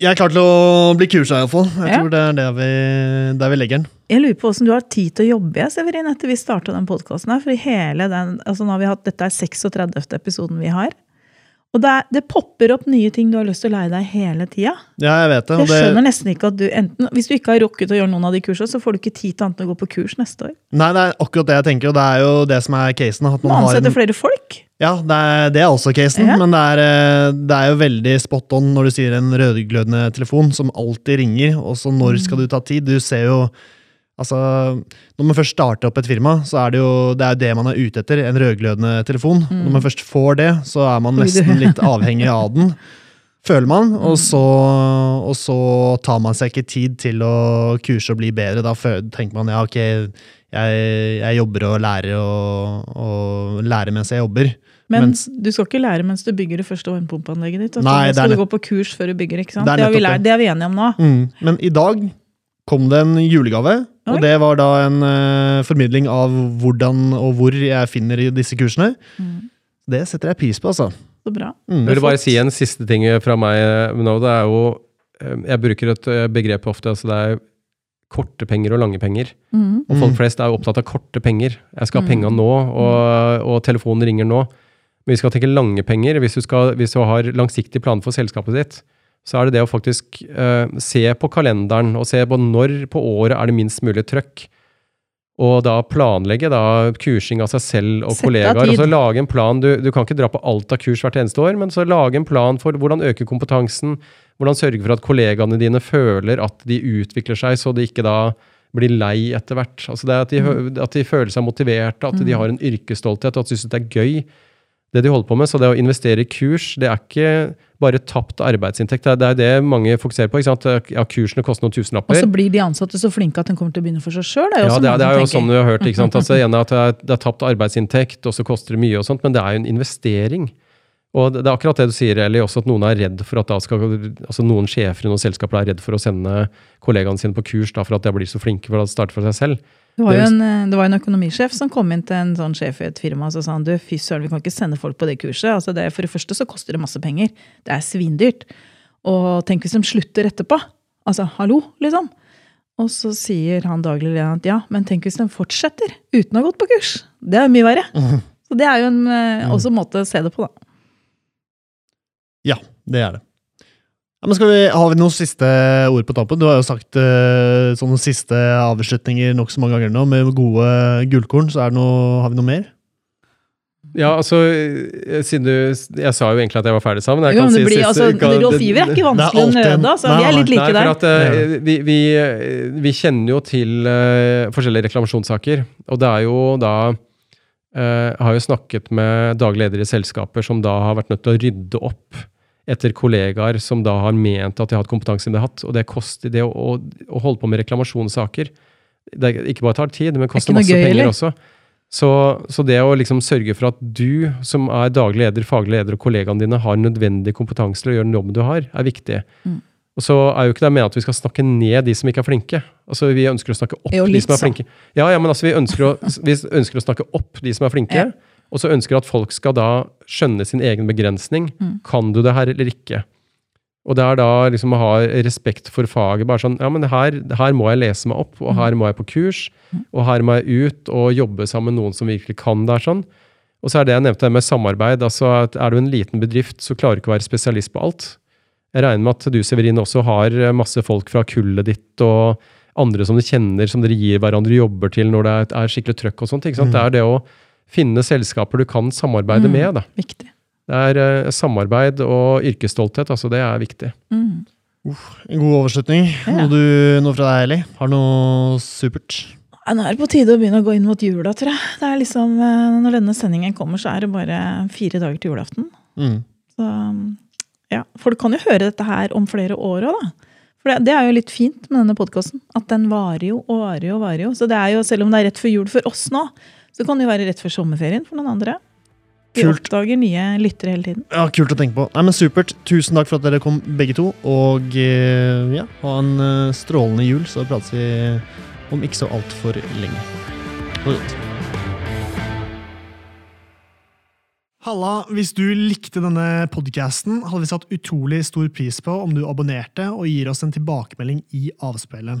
Jeg er klar til å bli kursa, iallfall. Jeg Ja. tror det er der vi, der vi legger den. Jeg lurer på hvordan du har tid til å jobbe Severin, etter vi starta den podkasten. For hele den, altså nå har vi hatt, dette er 36. episoden vi har. Og det, er, det popper opp nye ting du har lyst til å lære deg hele tida. Ja, jeg vet det. Jeg det skjønner nesten ikke at du enten, Hvis du ikke har rukket å gjøre noen av de kursene, så får du ikke tid til annet enn å gå på kurs neste år. nei, det er akkurat det jeg tenker, og det er jo det som er casen. At man, man har en, flere folk. ja, det er, det er også casen, Ja. men det er, eh, det er jo veldig spot on når du sier en rødglødende telefon som alltid ringer. Og så når skal du ta tid? Du ser jo Altså, Når man først starter opp et firma, så er det jo det, er det man er ute etter. En rødglødende telefon. Mm. Når man først får det, så er man nesten litt avhengig av den. føler man. Og så, og så tar man seg ikke tid til å kurse og bli bedre. Da tenker man ja, ok, jeg, jeg jobber og lærer og, og lærer mens jeg jobber. Men Mens- du skal ikke lære mens du bygger det første varmepumpeanlegget ditt. du. Nei, er skal du gå på kurs før du bygger, ikke sant? Det er Det, har vi det. er vi enige om nå. Mm. Men i dag kom det en julegave. Og det var da en uh, formidling av hvordan og hvor jeg finner disse kursene. Mm. Det setter jeg pris på, altså. Så bra. Mm. Jeg vil bare si en siste ting fra meg nå. Det er jo eh, Jeg bruker et eh, begrep ofte. altså Det er korte penger og lange penger. Mm. Og folk Mm. flest er jo opptatt av korte penger. Jeg skal ha Mm. penga nå, og, og telefonen ringer nå. Men vi skal tenke lange penger. Hvis du, skal, hvis du har langsiktig plan for selskapet ditt, så er det det å faktisk uh, se på kalenderen og se på når på året er det minst mulig trøkk. Og da planlegge da kursing av seg selv og Sette kollegaer. Og så lage en plan. Du, du kan ikke dra på alt av kurs hvert eneste år, men så lage en plan for hvordan øke kompetansen. Hvordan sørge for at kollegaene dine føler at de utvikler seg, så de ikke da blir lei etter hvert. Altså det at, de, at de føler seg motiverte, at de har en yrkesstolthet, at de syns det er gøy det de holder på med. Så det å investere i kurs, det er ikke bare tapt arbeidsinntekt. Det er- det mange fokuserer på. ikke sant? Ja, kursene koster noen Og så blir de ansatte så flinke at de kommer til å begynne for seg sjøl. Ja, det er, det er jo sånn vi har hørt. ikke sant? Altså, igjen at det er, det er tapt arbeidsinntekt, og så koster det mye, og sånt, men det er jo en investering. Og det det er akkurat det du sier, Eli, også at noen er redd for at da skal, altså noen sjefer i noen selskaper er redd for å sende kollegaene sine på kurs da, for at de blir så flinke for å starte for seg selv. Det var, jo en, eh, det var en økonomisjef som kom inn til en sånn sjef i et firma og så sa han, du, fy søren, vi kan ikke sende folk på det kurset. Altså det, for det første så koster det masse penger. Det er svindyrt. Og tenk hvis de slutter etterpå. Altså, hallo, liksom. Og så sier han daglig at ja, men tenk hvis de fortsetter uten å ha gått på kurs. Det er jo mye verre. Mhm. Så det er jo en eh, også en måte å se det på, da. Ja, det er det. Ja, men skal vi, har vi noen siste ord på tampen? Du har jo sagt uh, sånne siste avslutninger nokså mange ganger nå, med gode gullkorn. Så er det noe, har vi noe mer? Ja, altså, eh, siden du Jeg sa jo egentlig at jeg var ferdig sammen. Jeg Jo, kan men det si blir, siste- altså, kan- Rolf Iver er ikke vanskelig å nøde, altså. Nei, Vi er litt like Nei, der. at uh, vi, vi, vi kjenner jo til uh, forskjellige reklamasjonssaker. Og det er jo da uh, har jo snakket med daglig leder i selskaper som da har vært nødt til å rydde opp etter kollegaer som da har ment at de har hatt kompetansen de har hatt. Og det koster det å, å, å holde på med reklamasjonssaker. Det ikke bare tar tid, men koster masse gøy, penger eller? også. Så, så det å liksom sørge for at du som er daglig leder, faglig leder og kollegaene dine har nødvendig kompetanse til å gjøre den jobben du har, er viktig. Mm. Og så er jo ikke det meningen at vi skal snakke ned de som ikke er flinke. Altså Vi ønsker å snakke opp Jo, de som er sånn. flinke. Ja, ja, men altså vi ønsker, å, vi ønsker å snakke opp de som er flinke, Ja. Og så ønsker at folk skal da skjønne sin egen begrensning. Mm. Kan du det her eller ikke? Og det er da liksom å ha respekt for faget. bare sånn, ja, men her, her må jeg lese meg opp, og her må jeg på kurs, og her må jeg ut og jobbe sammen med noen som virkelig kan det. her sånn. Og så er det jeg nevnte med samarbeid. altså at Er du en liten bedrift, så klarer du ikke å være spesialist på alt. Jeg regner med at du Severin, også har eh, masse folk fra kullet ditt og andre som du kjenner, som dere gir hverandre jobber til når det er, skikkelig trøkk og sånt. ikke sant? Det er det å finne selskaper du kan samarbeide Mm. med. da. Viktig. Det er eh, samarbeid og yrkesstolthet. altså Det er viktig. Mm. En god overslutning. Ja. Noe, du, noe fra deg, Eli? Har du noe supert? Ja, Nå er det på tide å begynne å gå inn mot jula, tror jeg. Det er liksom, eh, Når denne sendingen kommer, så er det bare fire dager til julaften. Mm. Så ja, Folk kan jo høre dette her om flere år òg, da. For det, det er jo litt fint med denne podkasten. At den varer jo og varer jo og varer jo. Så det er jo, selv om det er rett før jul for oss nå, så kan det jo være rett før sommerferien for noen andre. Vi Kult. oppdager nye lyttere hele tiden. Ja, Kult å tenke på. Nei, men Supert. Tusen takk for at dere kom, begge to. Og eh, ja, ha en eh, strålende jul, så prates vi om ikke så altfor lenge. Ha det godt. Halla, hvis du likte denne podcasten, hadde vi satt utrolig stor pris på om du abonnerte og gir oss en tilbakemelding i avspilleren.